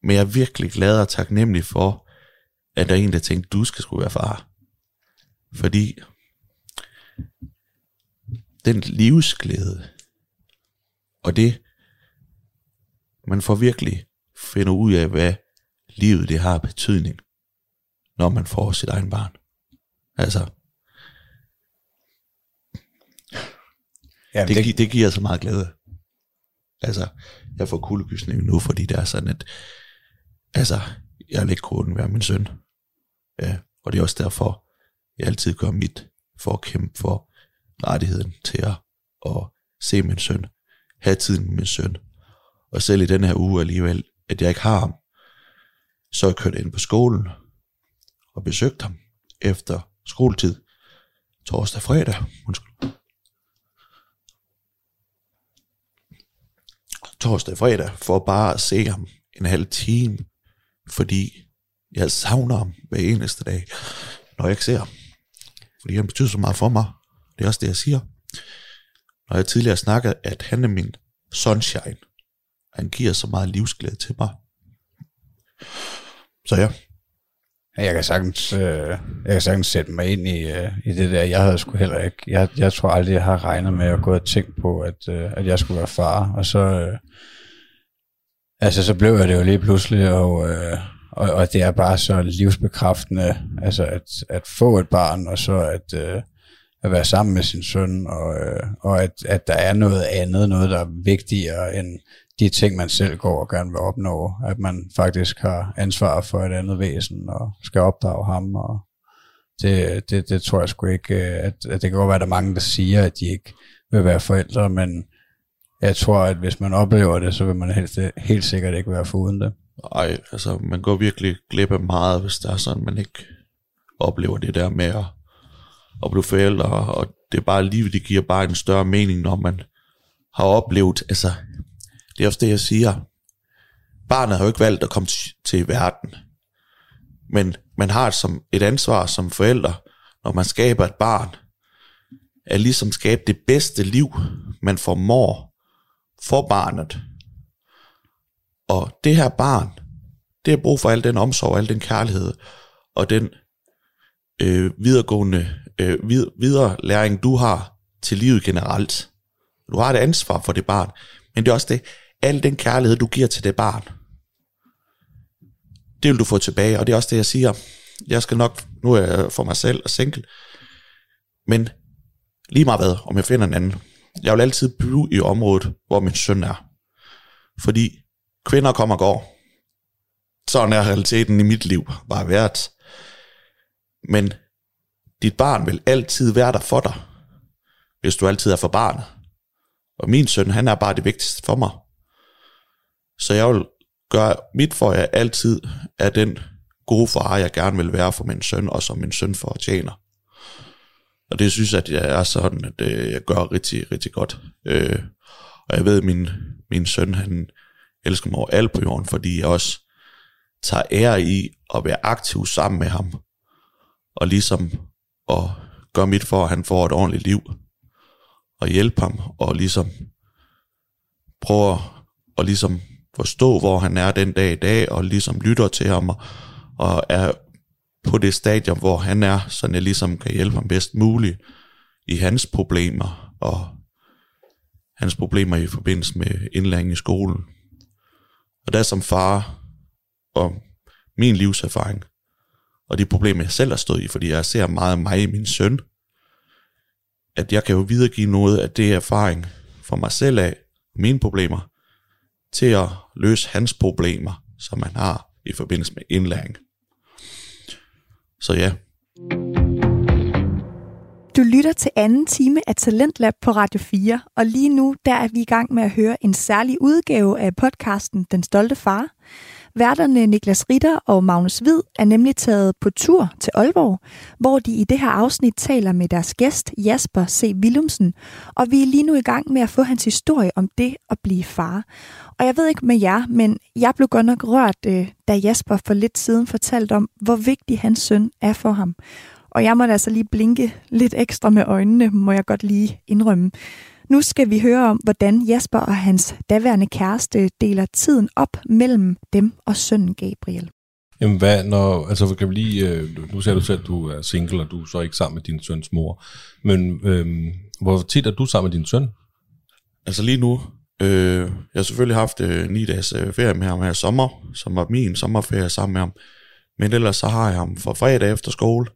men jeg er virkelig glad og taknemmelig for, at der er en, der tænkte, du skal skulle være far. Fordi den livsglæde, og det, man får virkelig finder ud af, hvad livet det har betydning, når man får sit egen barn. Altså, ja, det, det, det giver så meget glæde. Altså, jeg får kuldegysning nu, fordi det er sådan, at altså, jeg vil ikke kunne være min søn. Ja, og det er også derfor, jeg altid gør mit for at kæmpe for rettigheden til at, at se min søn, have tiden med min søn. Og selv i den her uge alligevel, at jeg ikke har ham, så jeg kørte ind på skolen og besøgte ham efter skoletid, torsdag fredag. Undskyld. torsdag fredag, for bare at se ham en halv time, fordi jeg savner ham hver eneste dag, når jeg ikke ser ham. Fordi han betyder så meget for mig. Det er også det, jeg siger. Når jeg tidligere snakkede, at han er min sunshine. Han giver så meget livsglæde til mig. Så ja, Jeg kan sagtens, øh, jeg kan sagtens sætte mig ind i, øh, i det der. Jeg havde sgu heller ikke, jeg, jeg tror aldrig, jeg har regnet med at gå og tænke på, at, øh, at jeg skulle være far. Og så, øh, altså, så blev jeg det jo lige pludselig, og, øh, og, og det er bare så livsbekræftende, altså at, at få et barn, og så at, øh, at være sammen med sin søn, og, øh, og at, at der er noget andet, noget der er vigtigere end de ting, man selv går og gerne vil opnå, at man faktisk har ansvar for et andet væsen, og skal opdrage ham, og det, det, det tror jeg sgu ikke, øh, at, at det kan godt være, at der er mange, der siger, at de ikke vil være forældre, men jeg tror, at hvis man oplever det, så vil man helt, helt sikkert ikke være foruden det. Nej, altså man går virkelig glip af meget, hvis der er sådan, man ikke oplever det der med at, at blive forældre, og det er bare livet, det giver bare en større mening, når man har oplevet, altså, det er også det, jeg siger, barnet har jo ikke valgt at komme til, verden, men man har et, som, et ansvar som forælder, når man skaber et barn, at ligesom skabe det bedste liv, man formår for barnet. Og det her barn, det har brug for al den omsorg, al den kærlighed, og den øh, videregående øh, vid, videre læring, du har til livet generelt. Du har et ansvar for det barn, men det er også det, al den kærlighed, du giver til det barn, det vil du få tilbage, og det er også det, jeg siger. Jeg skal nok, nu er jeg for mig selv og single, men lige meget hvad, om jeg finder en anden. Jeg vil altid blive i området, hvor min søn er. Fordi kvinder kommer og går. Sådan er realiteten i mit liv bare været. Men dit barn vil altid være der for dig, hvis du altid er for barnet. Og min søn, han er bare det vigtigste for mig. Så jeg vil gøre mit for, at jeg altid er den gode far, jeg gerne vil være for min søn, og som min søn fortjener. Og det synes jeg, at jeg er sådan, at øh, jeg gør rigtig, rigtig godt. Øh, og jeg ved, at min, min søn, han elsker mig over alt på jorden, fordi jeg også tager ære i at være aktiv sammen med ham. Og ligesom at gøre mit for, at han får et ordentligt liv. Og hjælpe ham, og ligesom prøve at ligesom forstå, hvor han er den dag i dag, og ligesom lytter til ham, og, og er på det stadium, hvor han er, så jeg ligesom kan hjælpe ham bedst muligt i hans problemer, og hans problemer i forbindelse med indlæring i skolen. Og der som far, og min livserfaring, og de problemer, jeg selv har stået i, fordi jeg ser meget af mig i min søn, at jeg kan jo videregive noget af det erfaring for mig selv af, mine problemer, til at løse hans problemer, som han har i forbindelse med indlæring. Så ja. Du lytter til anden time af Talentlab på Radio 4, og lige nu der er vi i gang med at høre en særlig udgave af podcasten Den Stolte Far. Værterne Niklas Ritter og Magnus Hvid er nemlig taget på tur til Aalborg, hvor de i det her afsnit taler med deres gæst Jasper C. Willumsen, og vi er lige nu i gang med at få hans historie om det at blive far. Og jeg ved ikke med jer, men jeg blev godt nok rørt, øh, da Jasper for lidt siden fortalte om, hvor vigtig hans søn er for ham. Og jeg må da altså lige blinke lidt ekstra med øjnene, må jeg godt lige indrømme. Nu skal vi høre om, hvordan Jasper og hans daværende kæreste deler tiden op mellem dem og sønnen Gabriel. Jamen hvad, når, altså kan vi lige, øh, nu siger du selv, at du er single, og du er så ikke sammen med din søns mor, men øh, hvor tit er du sammen med din søn? Altså lige nu, øh, jeg har selvfølgelig haft øh, 9 dages øh, ferie med ham her i sommer, som var min sommerferie sammen med ham, men ellers så har jeg ham fra fredag efter skole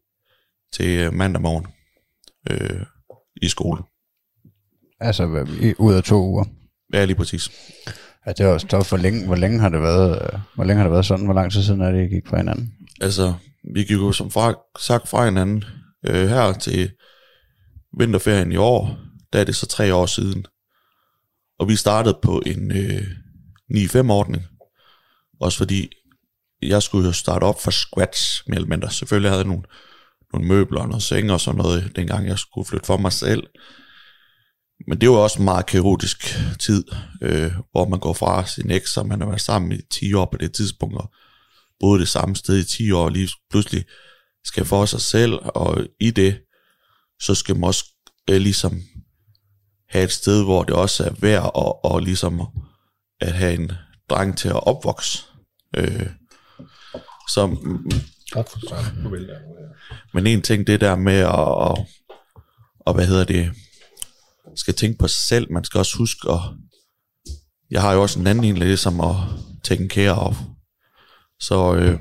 til øh, mandag morgen øh, i skole. Altså i- ud af to uger. Ja, lige præcis. Ja, det er også tof. Hvor længe, hvor længe har det været, øh, hvor længe har det været sådan? Hvor lang tid siden er det, I gik fra hinanden? Altså, vi gik jo som fra, sagt fra hinanden øh, her til vinterferien i år, der er det så tre år siden. Og vi startede på en øh, 9-5-ordning, også fordi jeg skulle jo starte op fra scratch, mere eller mindre. Selvfølgelig havde jeg nogle, nogle møbler og noget seng og sådan noget, dengang jeg skulle flytte for mig selv. Men det var også en meget kaotisk tid, øh, hvor man går fra sin eks, som man har været sammen i 10 år på det tidspunkt, og boet det samme sted i 10 år, og lige pludselig skal for sig selv, og i det, så skal man også øh, ligesom have et sted, hvor det også er værd og, og ligesom at have en dreng til at opvokse. Øh, der. men en ting, det der med at, at, at hvad hedder det, skal tænke på sig selv, man skal også huske at, jeg har jo også en anden en, ligesom at take care of. Så, øh,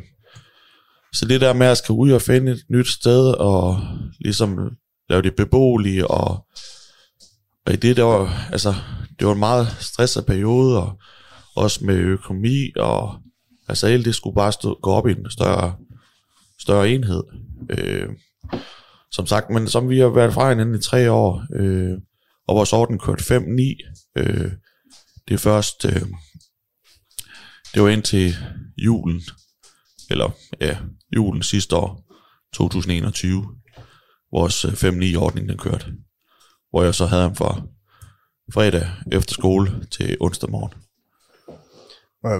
så det der med at skal ud og finde et nyt sted, og ligesom lave det beboelige, og, og i det der var, altså, det var en meget stresset periode, og også med økonomi, og altså alt det skulle bare stå, gå op i en større, større enhed. Øh, som sagt, men som vi har været fra hinanden i tre år, øh, og vores orden kørte 5-9. Øh, det er først, øh, det var indtil julen, eller ja, julen sidste år, 2021, vores øh, 5-9-ordning den kørte. Hvor jeg så havde ham fra fredag efter skole til onsdag morgen.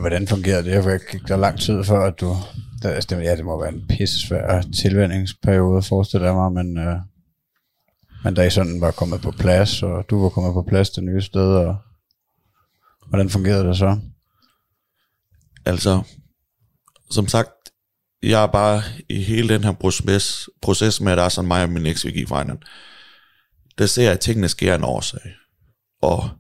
Hvordan fungerede det? For gik der lang tid før, at du... Der, altså, ja, det må være en pisse svær tilvændingsperiode, forestiller jeg mig, men, øh, men da I sådan var kommet på plads, og du var kommet på plads det nye sted, og hvordan fungerede det så? Altså, som sagt, jeg er bare i hele den her proces, proces med, at der er sådan mig og min eks, vi gik. Der ser jeg, at tingene sker en årsag. Og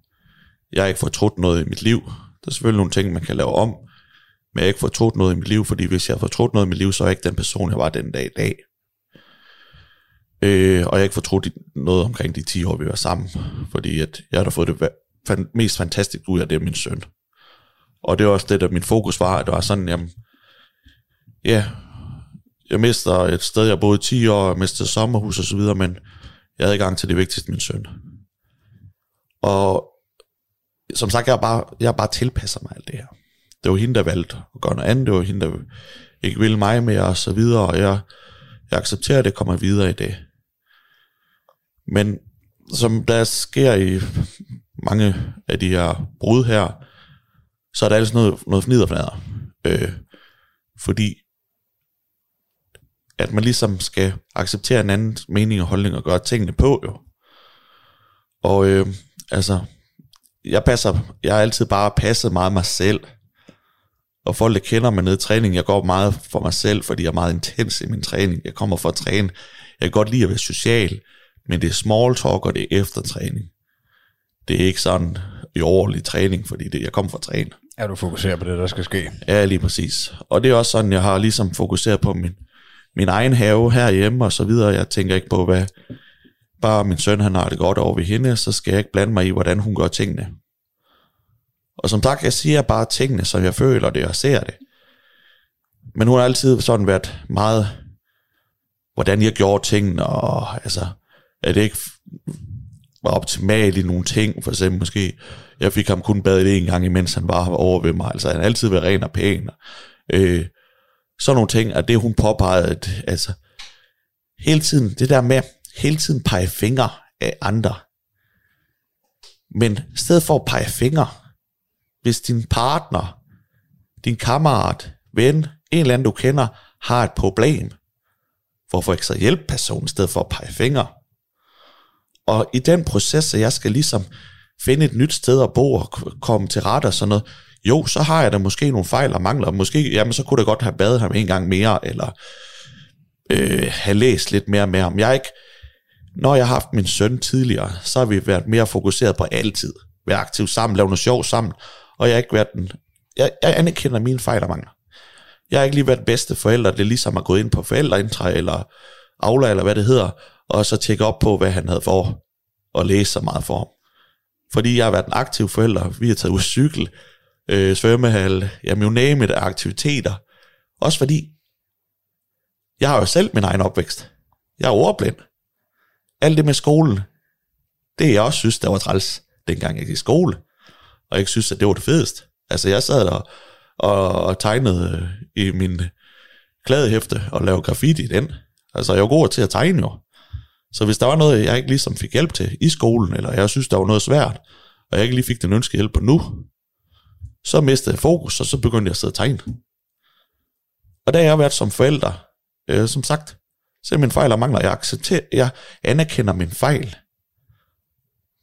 jeg har ikke fortrudt noget i mit liv. Der er selvfølgelig nogle ting, man kan lave om, men jeg har ikke fortrudt noget i mit liv, fordi hvis jeg har fortrudt noget i mit liv, så er jeg ikke den person, jeg var den dag i dag. Øh, og jeg har ikke fortrudt noget omkring de 10 år, vi var sammen, fordi at jeg har da fået det mest fantastisk ud af det, min søn. Og det var også det, der min fokus var, at det var sådan, jamen, ja, jeg mister et sted, jeg boede 10 år, jeg mistede sommerhus og så videre, men jeg havde gang til det vigtigste, min søn. Og som sagt, jeg bare, jeg bare tilpasser mig alt det her. Det var hende, der valgte at gøre noget andet, det var hende, der ikke ville mig mere og så videre, og jeg, jeg accepterer, at det kommer videre i det. Men som der sker i mange af de her brud her, så er der altså noget, noget fniderfnader. Øh, fordi at man ligesom skal acceptere en anden mening og holdning og gøre tingene på jo. Og øh, altså, jeg passer, jeg har altid bare passet meget mig selv, og folk, der kender mig nede i træning, jeg går meget for mig selv, fordi jeg er meget intens i min træning. Jeg kommer for at træne. Jeg kan godt lide at være social, men det er small talk, og det er eftertræning. Det er ikke sådan i overlig træning, fordi det, jeg kommer for at træne. Er du fokuseret på det, der skal ske? Ja, lige præcis. Og det er også sådan, jeg har ligesom fokuseret på min, min egen have herhjemme og så videre. Jeg tænker ikke på, hvad bare min søn han har det godt over ved hende, så skal jeg ikke blande mig i, hvordan hun gør tingene. Og som sagt, jeg siger bare tingene, som jeg føler det og ser det. Men hun har altid sådan været meget, hvordan jeg gjorde tingene, og altså, at det ikke var optimalt i nogle ting, for eksempel måske, jeg fik ham kun badet en gang, imens han var over ved mig, altså han altid været ren og pæn. Øh, sådan nogle ting, at det hun påpegede, at, altså, hele tiden, det der med, hele tiden pege fingre af andre. Men i stedet for at pege fingre, hvis din partner, din kammerat, ven, en eller anden du kender, har et problem, hvorfor ikke så hjælpe personen i stedet for at pege fingre? Og i den proces, så jeg skal ligesom finde et nyt sted at bo og komme til rette og sådan noget, jo, så har jeg da måske nogle fejl og mangler. Måske, jamen, så kunne det godt have badet ham en gang mere, eller øh, have læst lidt mere med ham. Jeg ikke, når jeg har haft min søn tidligere, så har vi været mere fokuseret på altid. Være aktiv sammen, lave noget sjov sammen, og jeg har ikke været den, jeg, jeg anerkender mine fejl og mangler. Jeg har ikke lige været bedste forælder, det er ligesom at gå ind på forældreindtræ, eller Aula, eller hvad det hedder, og så tjekke op på, hvad han havde for, og læse så meget for ham. Fordi jeg har været en aktiv forælder, vi har taget ud cykel, øh, svømmehal, jamen jo name it, aktiviteter. Også fordi, jeg har jo selv min egen opvækst. Jeg er ordblind. Alt det med skolen, det jeg også synes, der var træls, dengang jeg gik i skole. Og jeg synes, at det var det fedeste. Altså jeg sad der og, og tegnede øh, i min kladehæfte og lavede graffiti i den. Altså jeg var god til at tegne jo. Så hvis der var noget, jeg ikke ligesom fik hjælp til i skolen, eller jeg synes, der var noget svært, og jeg ikke lige fik den ønskede hjælp på nu, så mistede jeg fokus, og så begyndte jeg at sidde og tegne. Og der har jeg været som forælder, øh, som sagt, se min fejl og mangler, jeg accepterer, jeg anerkender min fejl,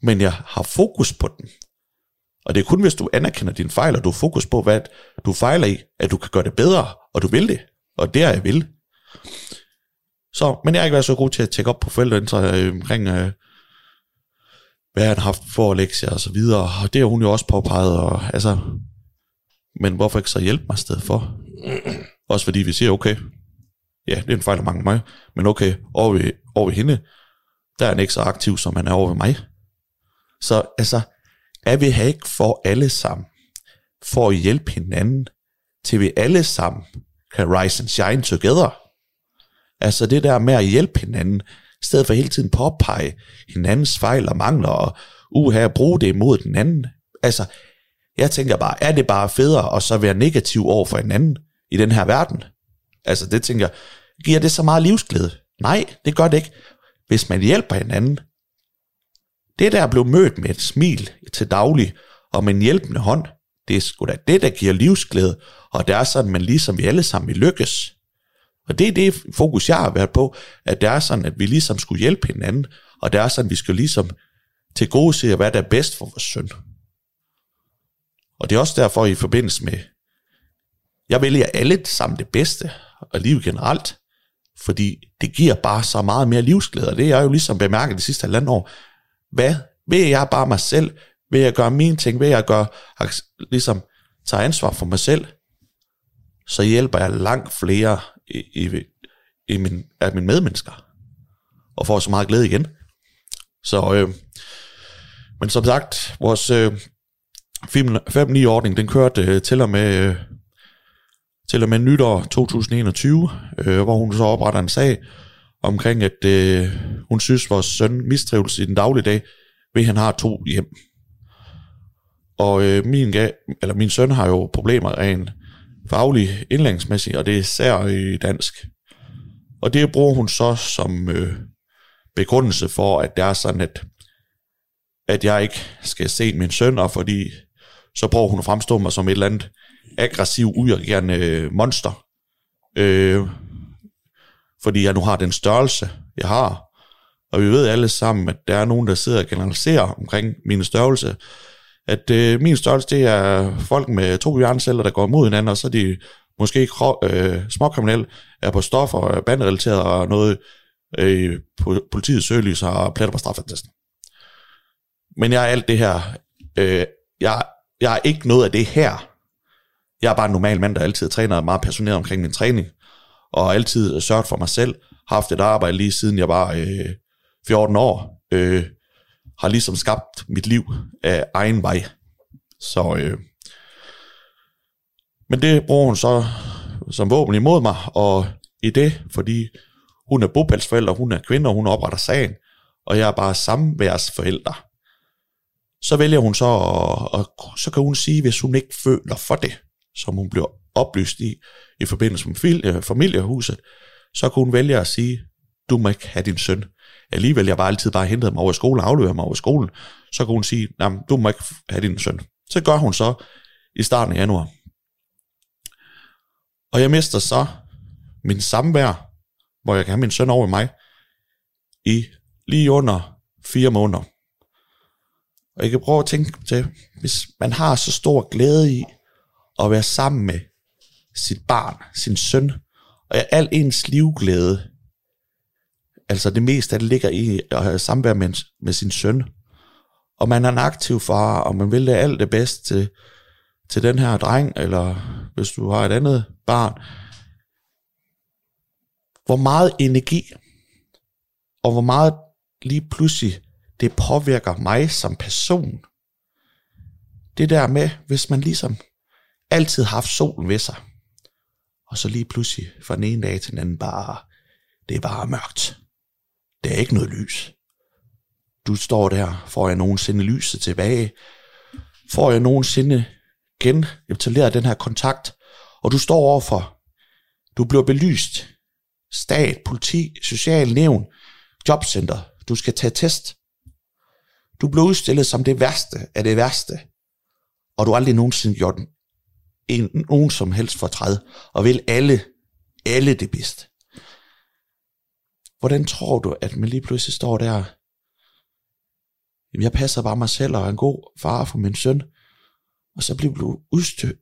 men jeg har fokus på den. Og det er kun, hvis du anerkender din fejl, og du har fokus på, hvad du fejler i, at du kan gøre det bedre, og du vil det. Og det er jeg vil. Så, men jeg har ikke været så god til at tjekke op på forældrene øh, omkring, øh, hvad han har haft for lektier og så videre. Og det har hun jo også påpeget. Og, altså, men hvorfor ikke så hjælpe mig i stedet for? Også fordi vi siger, okay, ja, det er en fejl af mange mig, men okay, over ved, over ved hende, der er han ikke så aktiv, som han er over ved mig. Så altså, er vi her ikke for alle sammen, for at hjælpe hinanden, til vi alle sammen kan rise and shine together. Altså det der med at hjælpe hinanden, i stedet for hele tiden påpege hinandens fejl og mangler, og uha, at bruge det imod den anden. Altså, jeg tænker bare, er det bare federe at så være negativ over for hinanden i den her verden? Altså, det tænker jeg, giver det så meget livsglæde? Nej, det gør det ikke. Hvis man hjælper hinanden, det der blev mødt med et smil til daglig, og med en hjælpende hånd, det er sgu da det, der giver livsglæde, og det er sådan, man ligesom vi alle sammen vil lykkes. Og det er det fokus, jeg har været på, at det er sådan, at vi ligesom skulle hjælpe hinanden, og det er sådan, at vi skal ligesom til gode se, hvad der er bedst for vores søn. Og det er også derfor i forbindelse med, jeg vælger alle sammen det bedste, og livet generelt, fordi det giver bare så meget mere livsglæde, og det har jeg jo ligesom bemærket de sidste halvandet år. Hvad? Vil jeg bare mig selv? Vil jeg gøre mine ting? Vil jeg gøre, altså, ligesom tage ansvar for mig selv? Så hjælper jeg langt flere i, i, i min, af mine medmennesker, og får så meget glæde igen. Så, øh, men som sagt, vores øh, 5-9-ordning, den kørte øh, til og med øh, til og med nytår 2021, øh, hvor hun så opretter en sag omkring, at øh, hun synes, vores søn mistrives i den daglige dag, ved at han har to hjem. Og øh, min, eller min søn har jo problemer rent faglig indlæringsmæssigt, og det er især i dansk. Og det bruger hun så som øh, begrundelse for, at det er sådan, at, at jeg ikke skal se min søn, og fordi så prøver hun at fremstå mig som et eller andet aggressiv, udreagerende øh, monster. Øh, fordi jeg nu har den størrelse, jeg har. Og vi ved alle sammen, at der er nogen, der sidder og generaliserer omkring min størrelse. At øh, min størrelse, det er folk med to hjerneceller, der går mod hinanden, og så er de måske ikke øh, småkriminelle, er på stoffer, banderelateret og noget øh, på politiets søgelys og pletter på straffattesten. Men jeg er alt det her. Øh, jeg, jeg er ikke noget af det her. Jeg er bare en normal mand, der altid træner og er meget passioneret omkring min træning, og altid sørget for mig selv. Har haft et arbejde lige siden jeg var øh, 14 år. Øh, har ligesom skabt mit liv af egen vej. Så, øh, men det bruger hun så som våben imod mig, og i det, fordi hun er bopælsforælder, hun er kvinde, og hun opretter sagen, og jeg er bare samværsforælder. Så vælger hun så, og, og så kan hun sige, hvis hun ikke føler for det, som hun bliver oplyst i, i forbindelse med familiehuset, så kan hun vælge at sige, du må ikke have din søn. Alligevel jeg bare altid bare hentede mig over i skolen, afleveret mig over i skolen, så kunne hun sige, du må ikke have din søn. Så gør hun så i starten af januar. Og jeg mister så min samvær, hvor jeg kan have min søn over i mig, i lige under fire måneder. Og jeg kan prøve at tænke til, hvis man har så stor glæde i at være sammen med sit barn, sin søn, og al ens livglæde, altså det meste af det ligger i at have samvær med, med sin søn, og man er en aktiv far, og man vil det alt det bedste til, til den her dreng, eller hvis du har et andet barn, hvor meget energi, og hvor meget lige pludselig det påvirker mig som person. Det der med, hvis man ligesom altid har haft solen ved sig, og så lige pludselig fra den ene dag til den anden bare, det er bare mørkt. Der er ikke noget lys. Du står der, får jeg nogensinde lyset tilbage? Får jeg nogensinde genetableret den her kontakt? Og du står overfor, du bliver belyst. Stat, politi, social nævn, jobcenter. Du skal tage test. Du bliver udstillet som det værste af det værste. Og du har aldrig nogensinde gjort en, nogen som helst fortræd. Og vil alle, alle det bedste. Hvordan tror du, at man lige pludselig står der? Jamen, jeg passer bare mig selv og er en god far for min søn. Og så bliver du udstødt,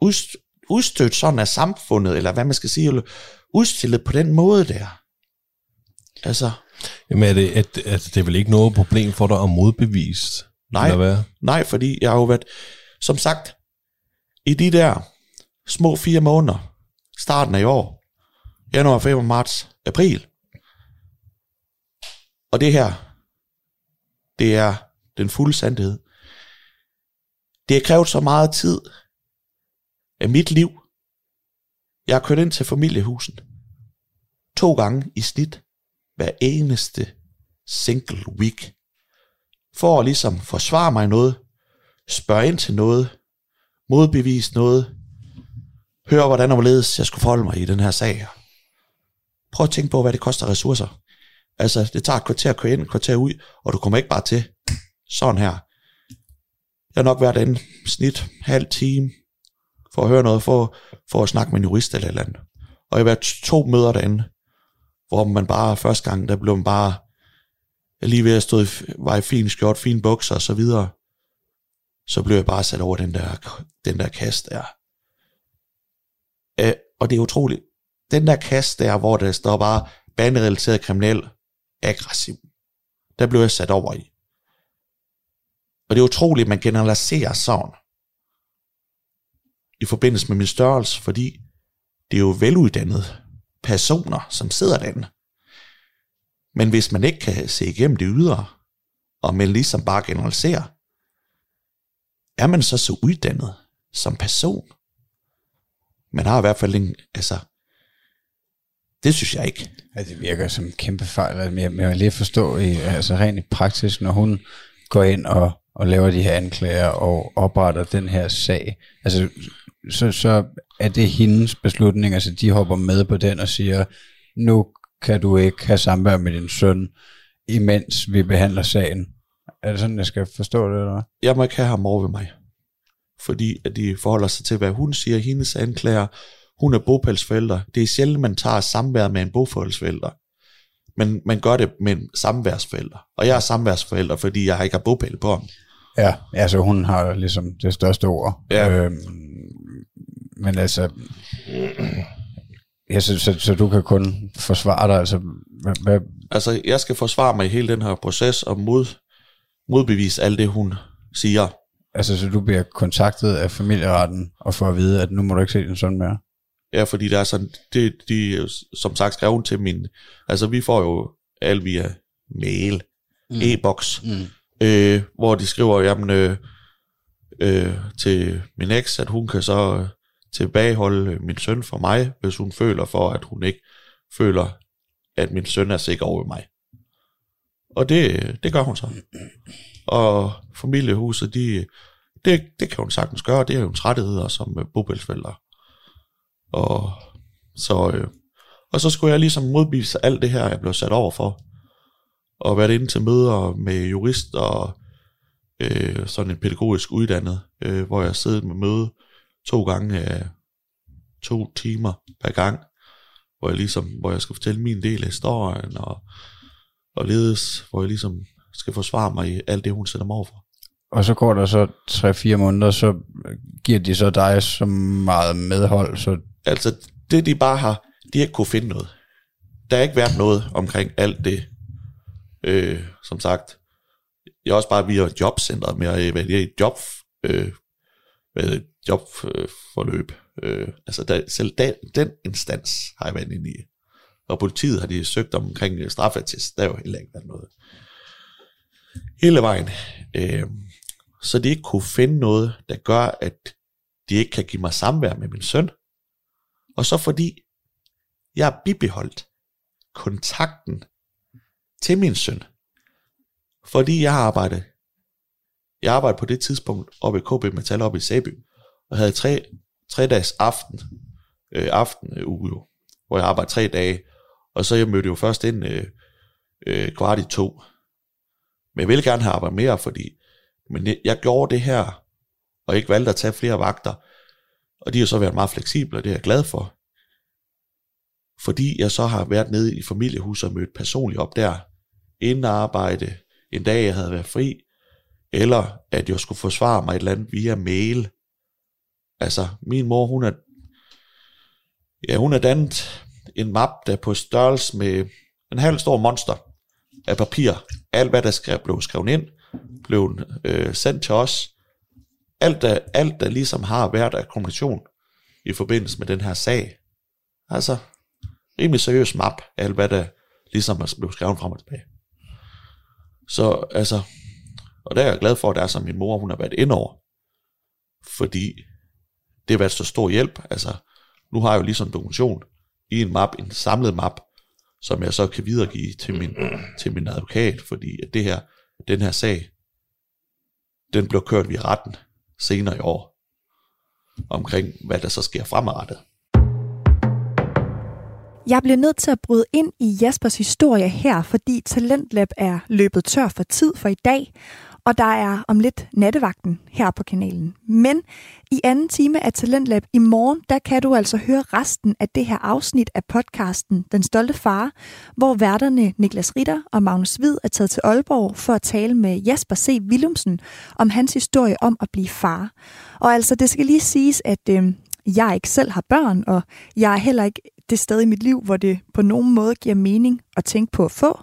udstødt, udstødt sådan af samfundet, eller hvad man skal sige, udstillet på den måde der. Altså. Jamen er det, at, at det er vel ikke noget problem for dig at modbevise? Nej, eller hvad? nej, fordi jeg har jo været, som sagt, i de der små fire måneder, starten af i år, januar, februar, marts, april, og det her, det er den fulde sandhed. Det har krævet så meget tid af mit liv. Jeg har kørt ind til familiehusen to gange i snit hver eneste single week. For at ligesom forsvare mig noget, spørge ind til noget, modbevise noget, høre hvordan og hvorledes jeg skulle forholde mig i den her sag. Prøv at tænke på, hvad det koster ressourcer. Altså, det tager et kvarter at køre ind, et kvarter ud, og du kommer ikke bare til sådan her. Jeg har nok været en snit halv time for at høre noget, for, for at snakke med en jurist eller et eller andet. Og jeg har været to møder derinde, hvor man bare første gang, der blev man bare jeg lige ved at stå i, var i fin skjort, fin bukser og så videre. Så blev jeg bare sat over den der, den der kast der. Øh, og det er utroligt. Den der kast der, hvor der står bare banderelateret kriminel, aggressiv. Der blev jeg sat over i. Og det er utroligt, at man generaliserer sådan i forbindelse med min størrelse, fordi det er jo veluddannede personer, som sidder derinde. Men hvis man ikke kan se igennem det ydre, og man ligesom bare generaliserer, er man så så uddannet som person? Man har i hvert fald en, altså, det synes jeg ikke. Ja, det virker som en kæmpe fejl. Altså, jeg, jeg vil lige forstå, i, altså rent i praksis, når hun går ind og, og laver de her anklager og opretter den her sag, altså så, så er det hendes beslutning, altså de hopper med på den og siger, nu kan du ikke have samvær med din søn, imens vi behandler sagen. Er det sådan, jeg skal forstå det, eller Jeg må ikke have ham over ved mig. Fordi at de forholder sig til, hvad hun siger, hendes anklager, hun er bopælsforælder. Det er sjældent, man tager samvær med en bopælsforælder. Men man gør det med en samværsforælder. Og jeg er samværsforælder, fordi jeg ikke har bopæl på ham. Ja, altså hun har ligesom det største ord. Ja. Øhm, men altså, ja, så, så, så du kan kun forsvare dig, altså, hvad, hvad, Altså, jeg skal forsvare mig i hele den her proces og mod, modbevise alt det, hun siger. altså, så du bliver kontaktet af familieretten og får at vide, at nu må du ikke se din søn mere. Ja, fordi der er sådan, det, de som sagt skrevet til min, altså vi får jo alt via mail, mm. e-boks, Mm. øh, hvor de skriver, jamen, øh, øh, til min eks, at hun kan så øh, tilbageholde min søn for mig, hvis hun føler for, at hun ikke føler, at min søn er sikker over mig. Og det, det gør hun så. Og familiehuset, de, det, det kan hun sagtens gøre, det er jo en rettigheder som øh, bopælsforældre. Og så, øh, og så skulle jeg ligesom modbevise alt det her, jeg blev sat over for. Og været inde til møder med jurist og øh, sådan en pædagogisk uddannet, øh, hvor jeg sidder med møde to gange øh, to timer per gang, hvor jeg ligesom, hvor jeg skal fortælle min del af historien, og, og ledes, hvor jeg ligesom skal forsvare mig i alt det, hun sætter mig over for. Og så går der så 3-4 måneder, så giver de så dig så meget medhold, så Altså, det de bare har, de har ikke kunne finde noget. Der har ikke været noget omkring alt det, øh, som sagt. Jeg er også bare via jobcentret med at øh, være et job, øh, med jobforløb. Øh, altså, der, selv den, den instans har jeg været inde i. Og politiet har de søgt omkring øh, straffatest. Der er jo heller ikke været noget. Hele vejen. Øh, så de ikke kunne finde noget, der gør, at de ikke kan give mig samvær med min søn. Og så fordi jeg har bibeholdt kontakten til min søn. Fordi jeg har arbejdet, jeg arbejdede på det tidspunkt oppe i KB Metal oppe i Sæby, og havde tre, tre dages aften, øh, aften øh, uge jo, hvor jeg arbejdede tre dage, og så jeg mødte jo først ind øh, øh, kvart i to. Men jeg ville gerne have arbejdet mere, fordi men jeg, jeg gjorde det her, og ikke valgte at tage flere vagter, og de har så været meget fleksible, og det er jeg glad for. Fordi jeg så har været nede i familiehuset og mødt personligt op der, inden arbejde, en dag jeg havde været fri, eller at jeg skulle forsvare mig et eller andet via mail. Altså, min mor, hun er, ja, hun er dannet en map, der på størrelse med en halv stor monster af papir. Alt, hvad der skrev, blev skrevet ind, blev øh, sendt til os. Alt der, alt, der ligesom har været af kommunikation i forbindelse med den her sag. Altså, rimelig seriøs map af alt, hvad der ligesom er blevet skrevet frem og tilbage. Så altså, og der er jeg glad for, at der er som min mor, hun har været ind over. Fordi det har været så stor hjælp. Altså, nu har jeg jo ligesom dokumentation i en map, en samlet map, som jeg så kan videregive til min, til min advokat, fordi at det her, den her sag, den blev kørt via retten senere i år, omkring hvad der så sker fremadrettet. Jeg bliver nødt til at bryde ind i Jaspers historie her, fordi Talentlab er løbet tør for tid for i dag, og der er om lidt nattevagten her på kanalen. Men i anden time af Talentlab i morgen, der kan du altså høre resten af det her afsnit af podcasten Den Stolte Far, hvor værterne Niklas Ritter og Magnus Hvid er taget til Aalborg for at tale med Jasper C. Willumsen om hans historie om at blive far. Og altså, det skal lige siges, at øh, jeg ikke selv har børn, og jeg er heller ikke det sted i mit liv, hvor det på nogen måde giver mening at tænke på at få.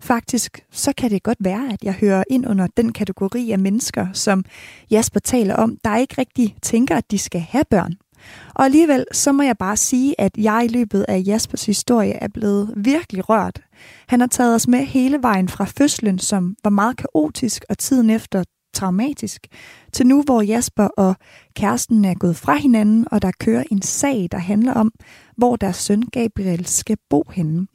Faktisk, så kan det godt være, at jeg hører ind under den kategori af mennesker, som Jasper taler om, der ikke rigtig tænker, at de skal have børn. Og alligevel, så må jeg bare sige, at jeg i løbet af Jaspers historie er blevet virkelig rørt. Han har taget os med hele vejen fra fødslen, som var meget kaotisk, og tiden efter traumatisk, til nu, hvor Jasper og kæresten er gået fra hinanden, og der kører en sag, der handler om, hvor deres søn Gabriel skal bo henne.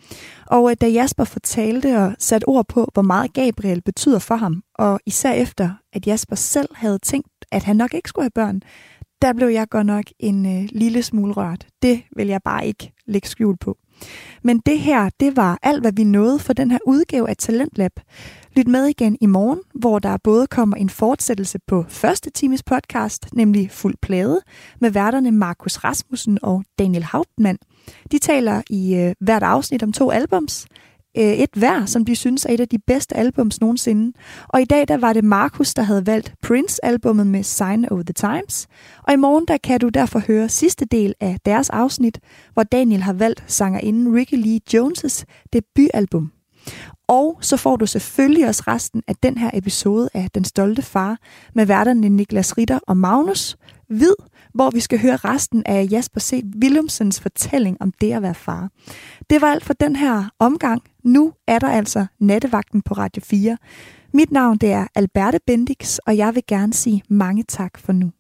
Og øh, da Jasper fortalte og satte ord på, hvor meget Gabriel betyder for ham, og især efter, at Jasper selv havde tænkt, at han nok ikke skulle have børn, der blev jeg godt nok en øh, lille smule rørt. Det vil jeg bare ikke lægge skjul på. Men det her, det var alt, hvad vi nåede for den her udgave af Talentlab. Lyt med igen i morgen, hvor der både kommer en fortsættelse på første times podcast, nemlig Fuld Plade, med værterne Markus Rasmussen og Daniel Hauptmann. De taler i øh, hvert afsnit om to albums øh, et hver, som de synes er et af de bedste albums nogensinde. Og i dag der var det Markus, der havde valgt Prince-albummet med Sign of the Times. Og i morgen der kan du derfor høre sidste del af deres afsnit, hvor Daniel har valgt sangerinden Ricky Lee Jones' debutalbum. Og så får du selvfølgelig også resten af den her episode af Den Stolte Far med værterne Niklas Ritter og Magnus Hvid, hvor vi skal høre resten af Jasper C. Willumsens fortælling om det at være far. Det var alt for den her omgang. Nu er der altså nattevagten på Radio 4. Mit navn det er Alberte Bendix, og jeg vil gerne sige mange tak for nu.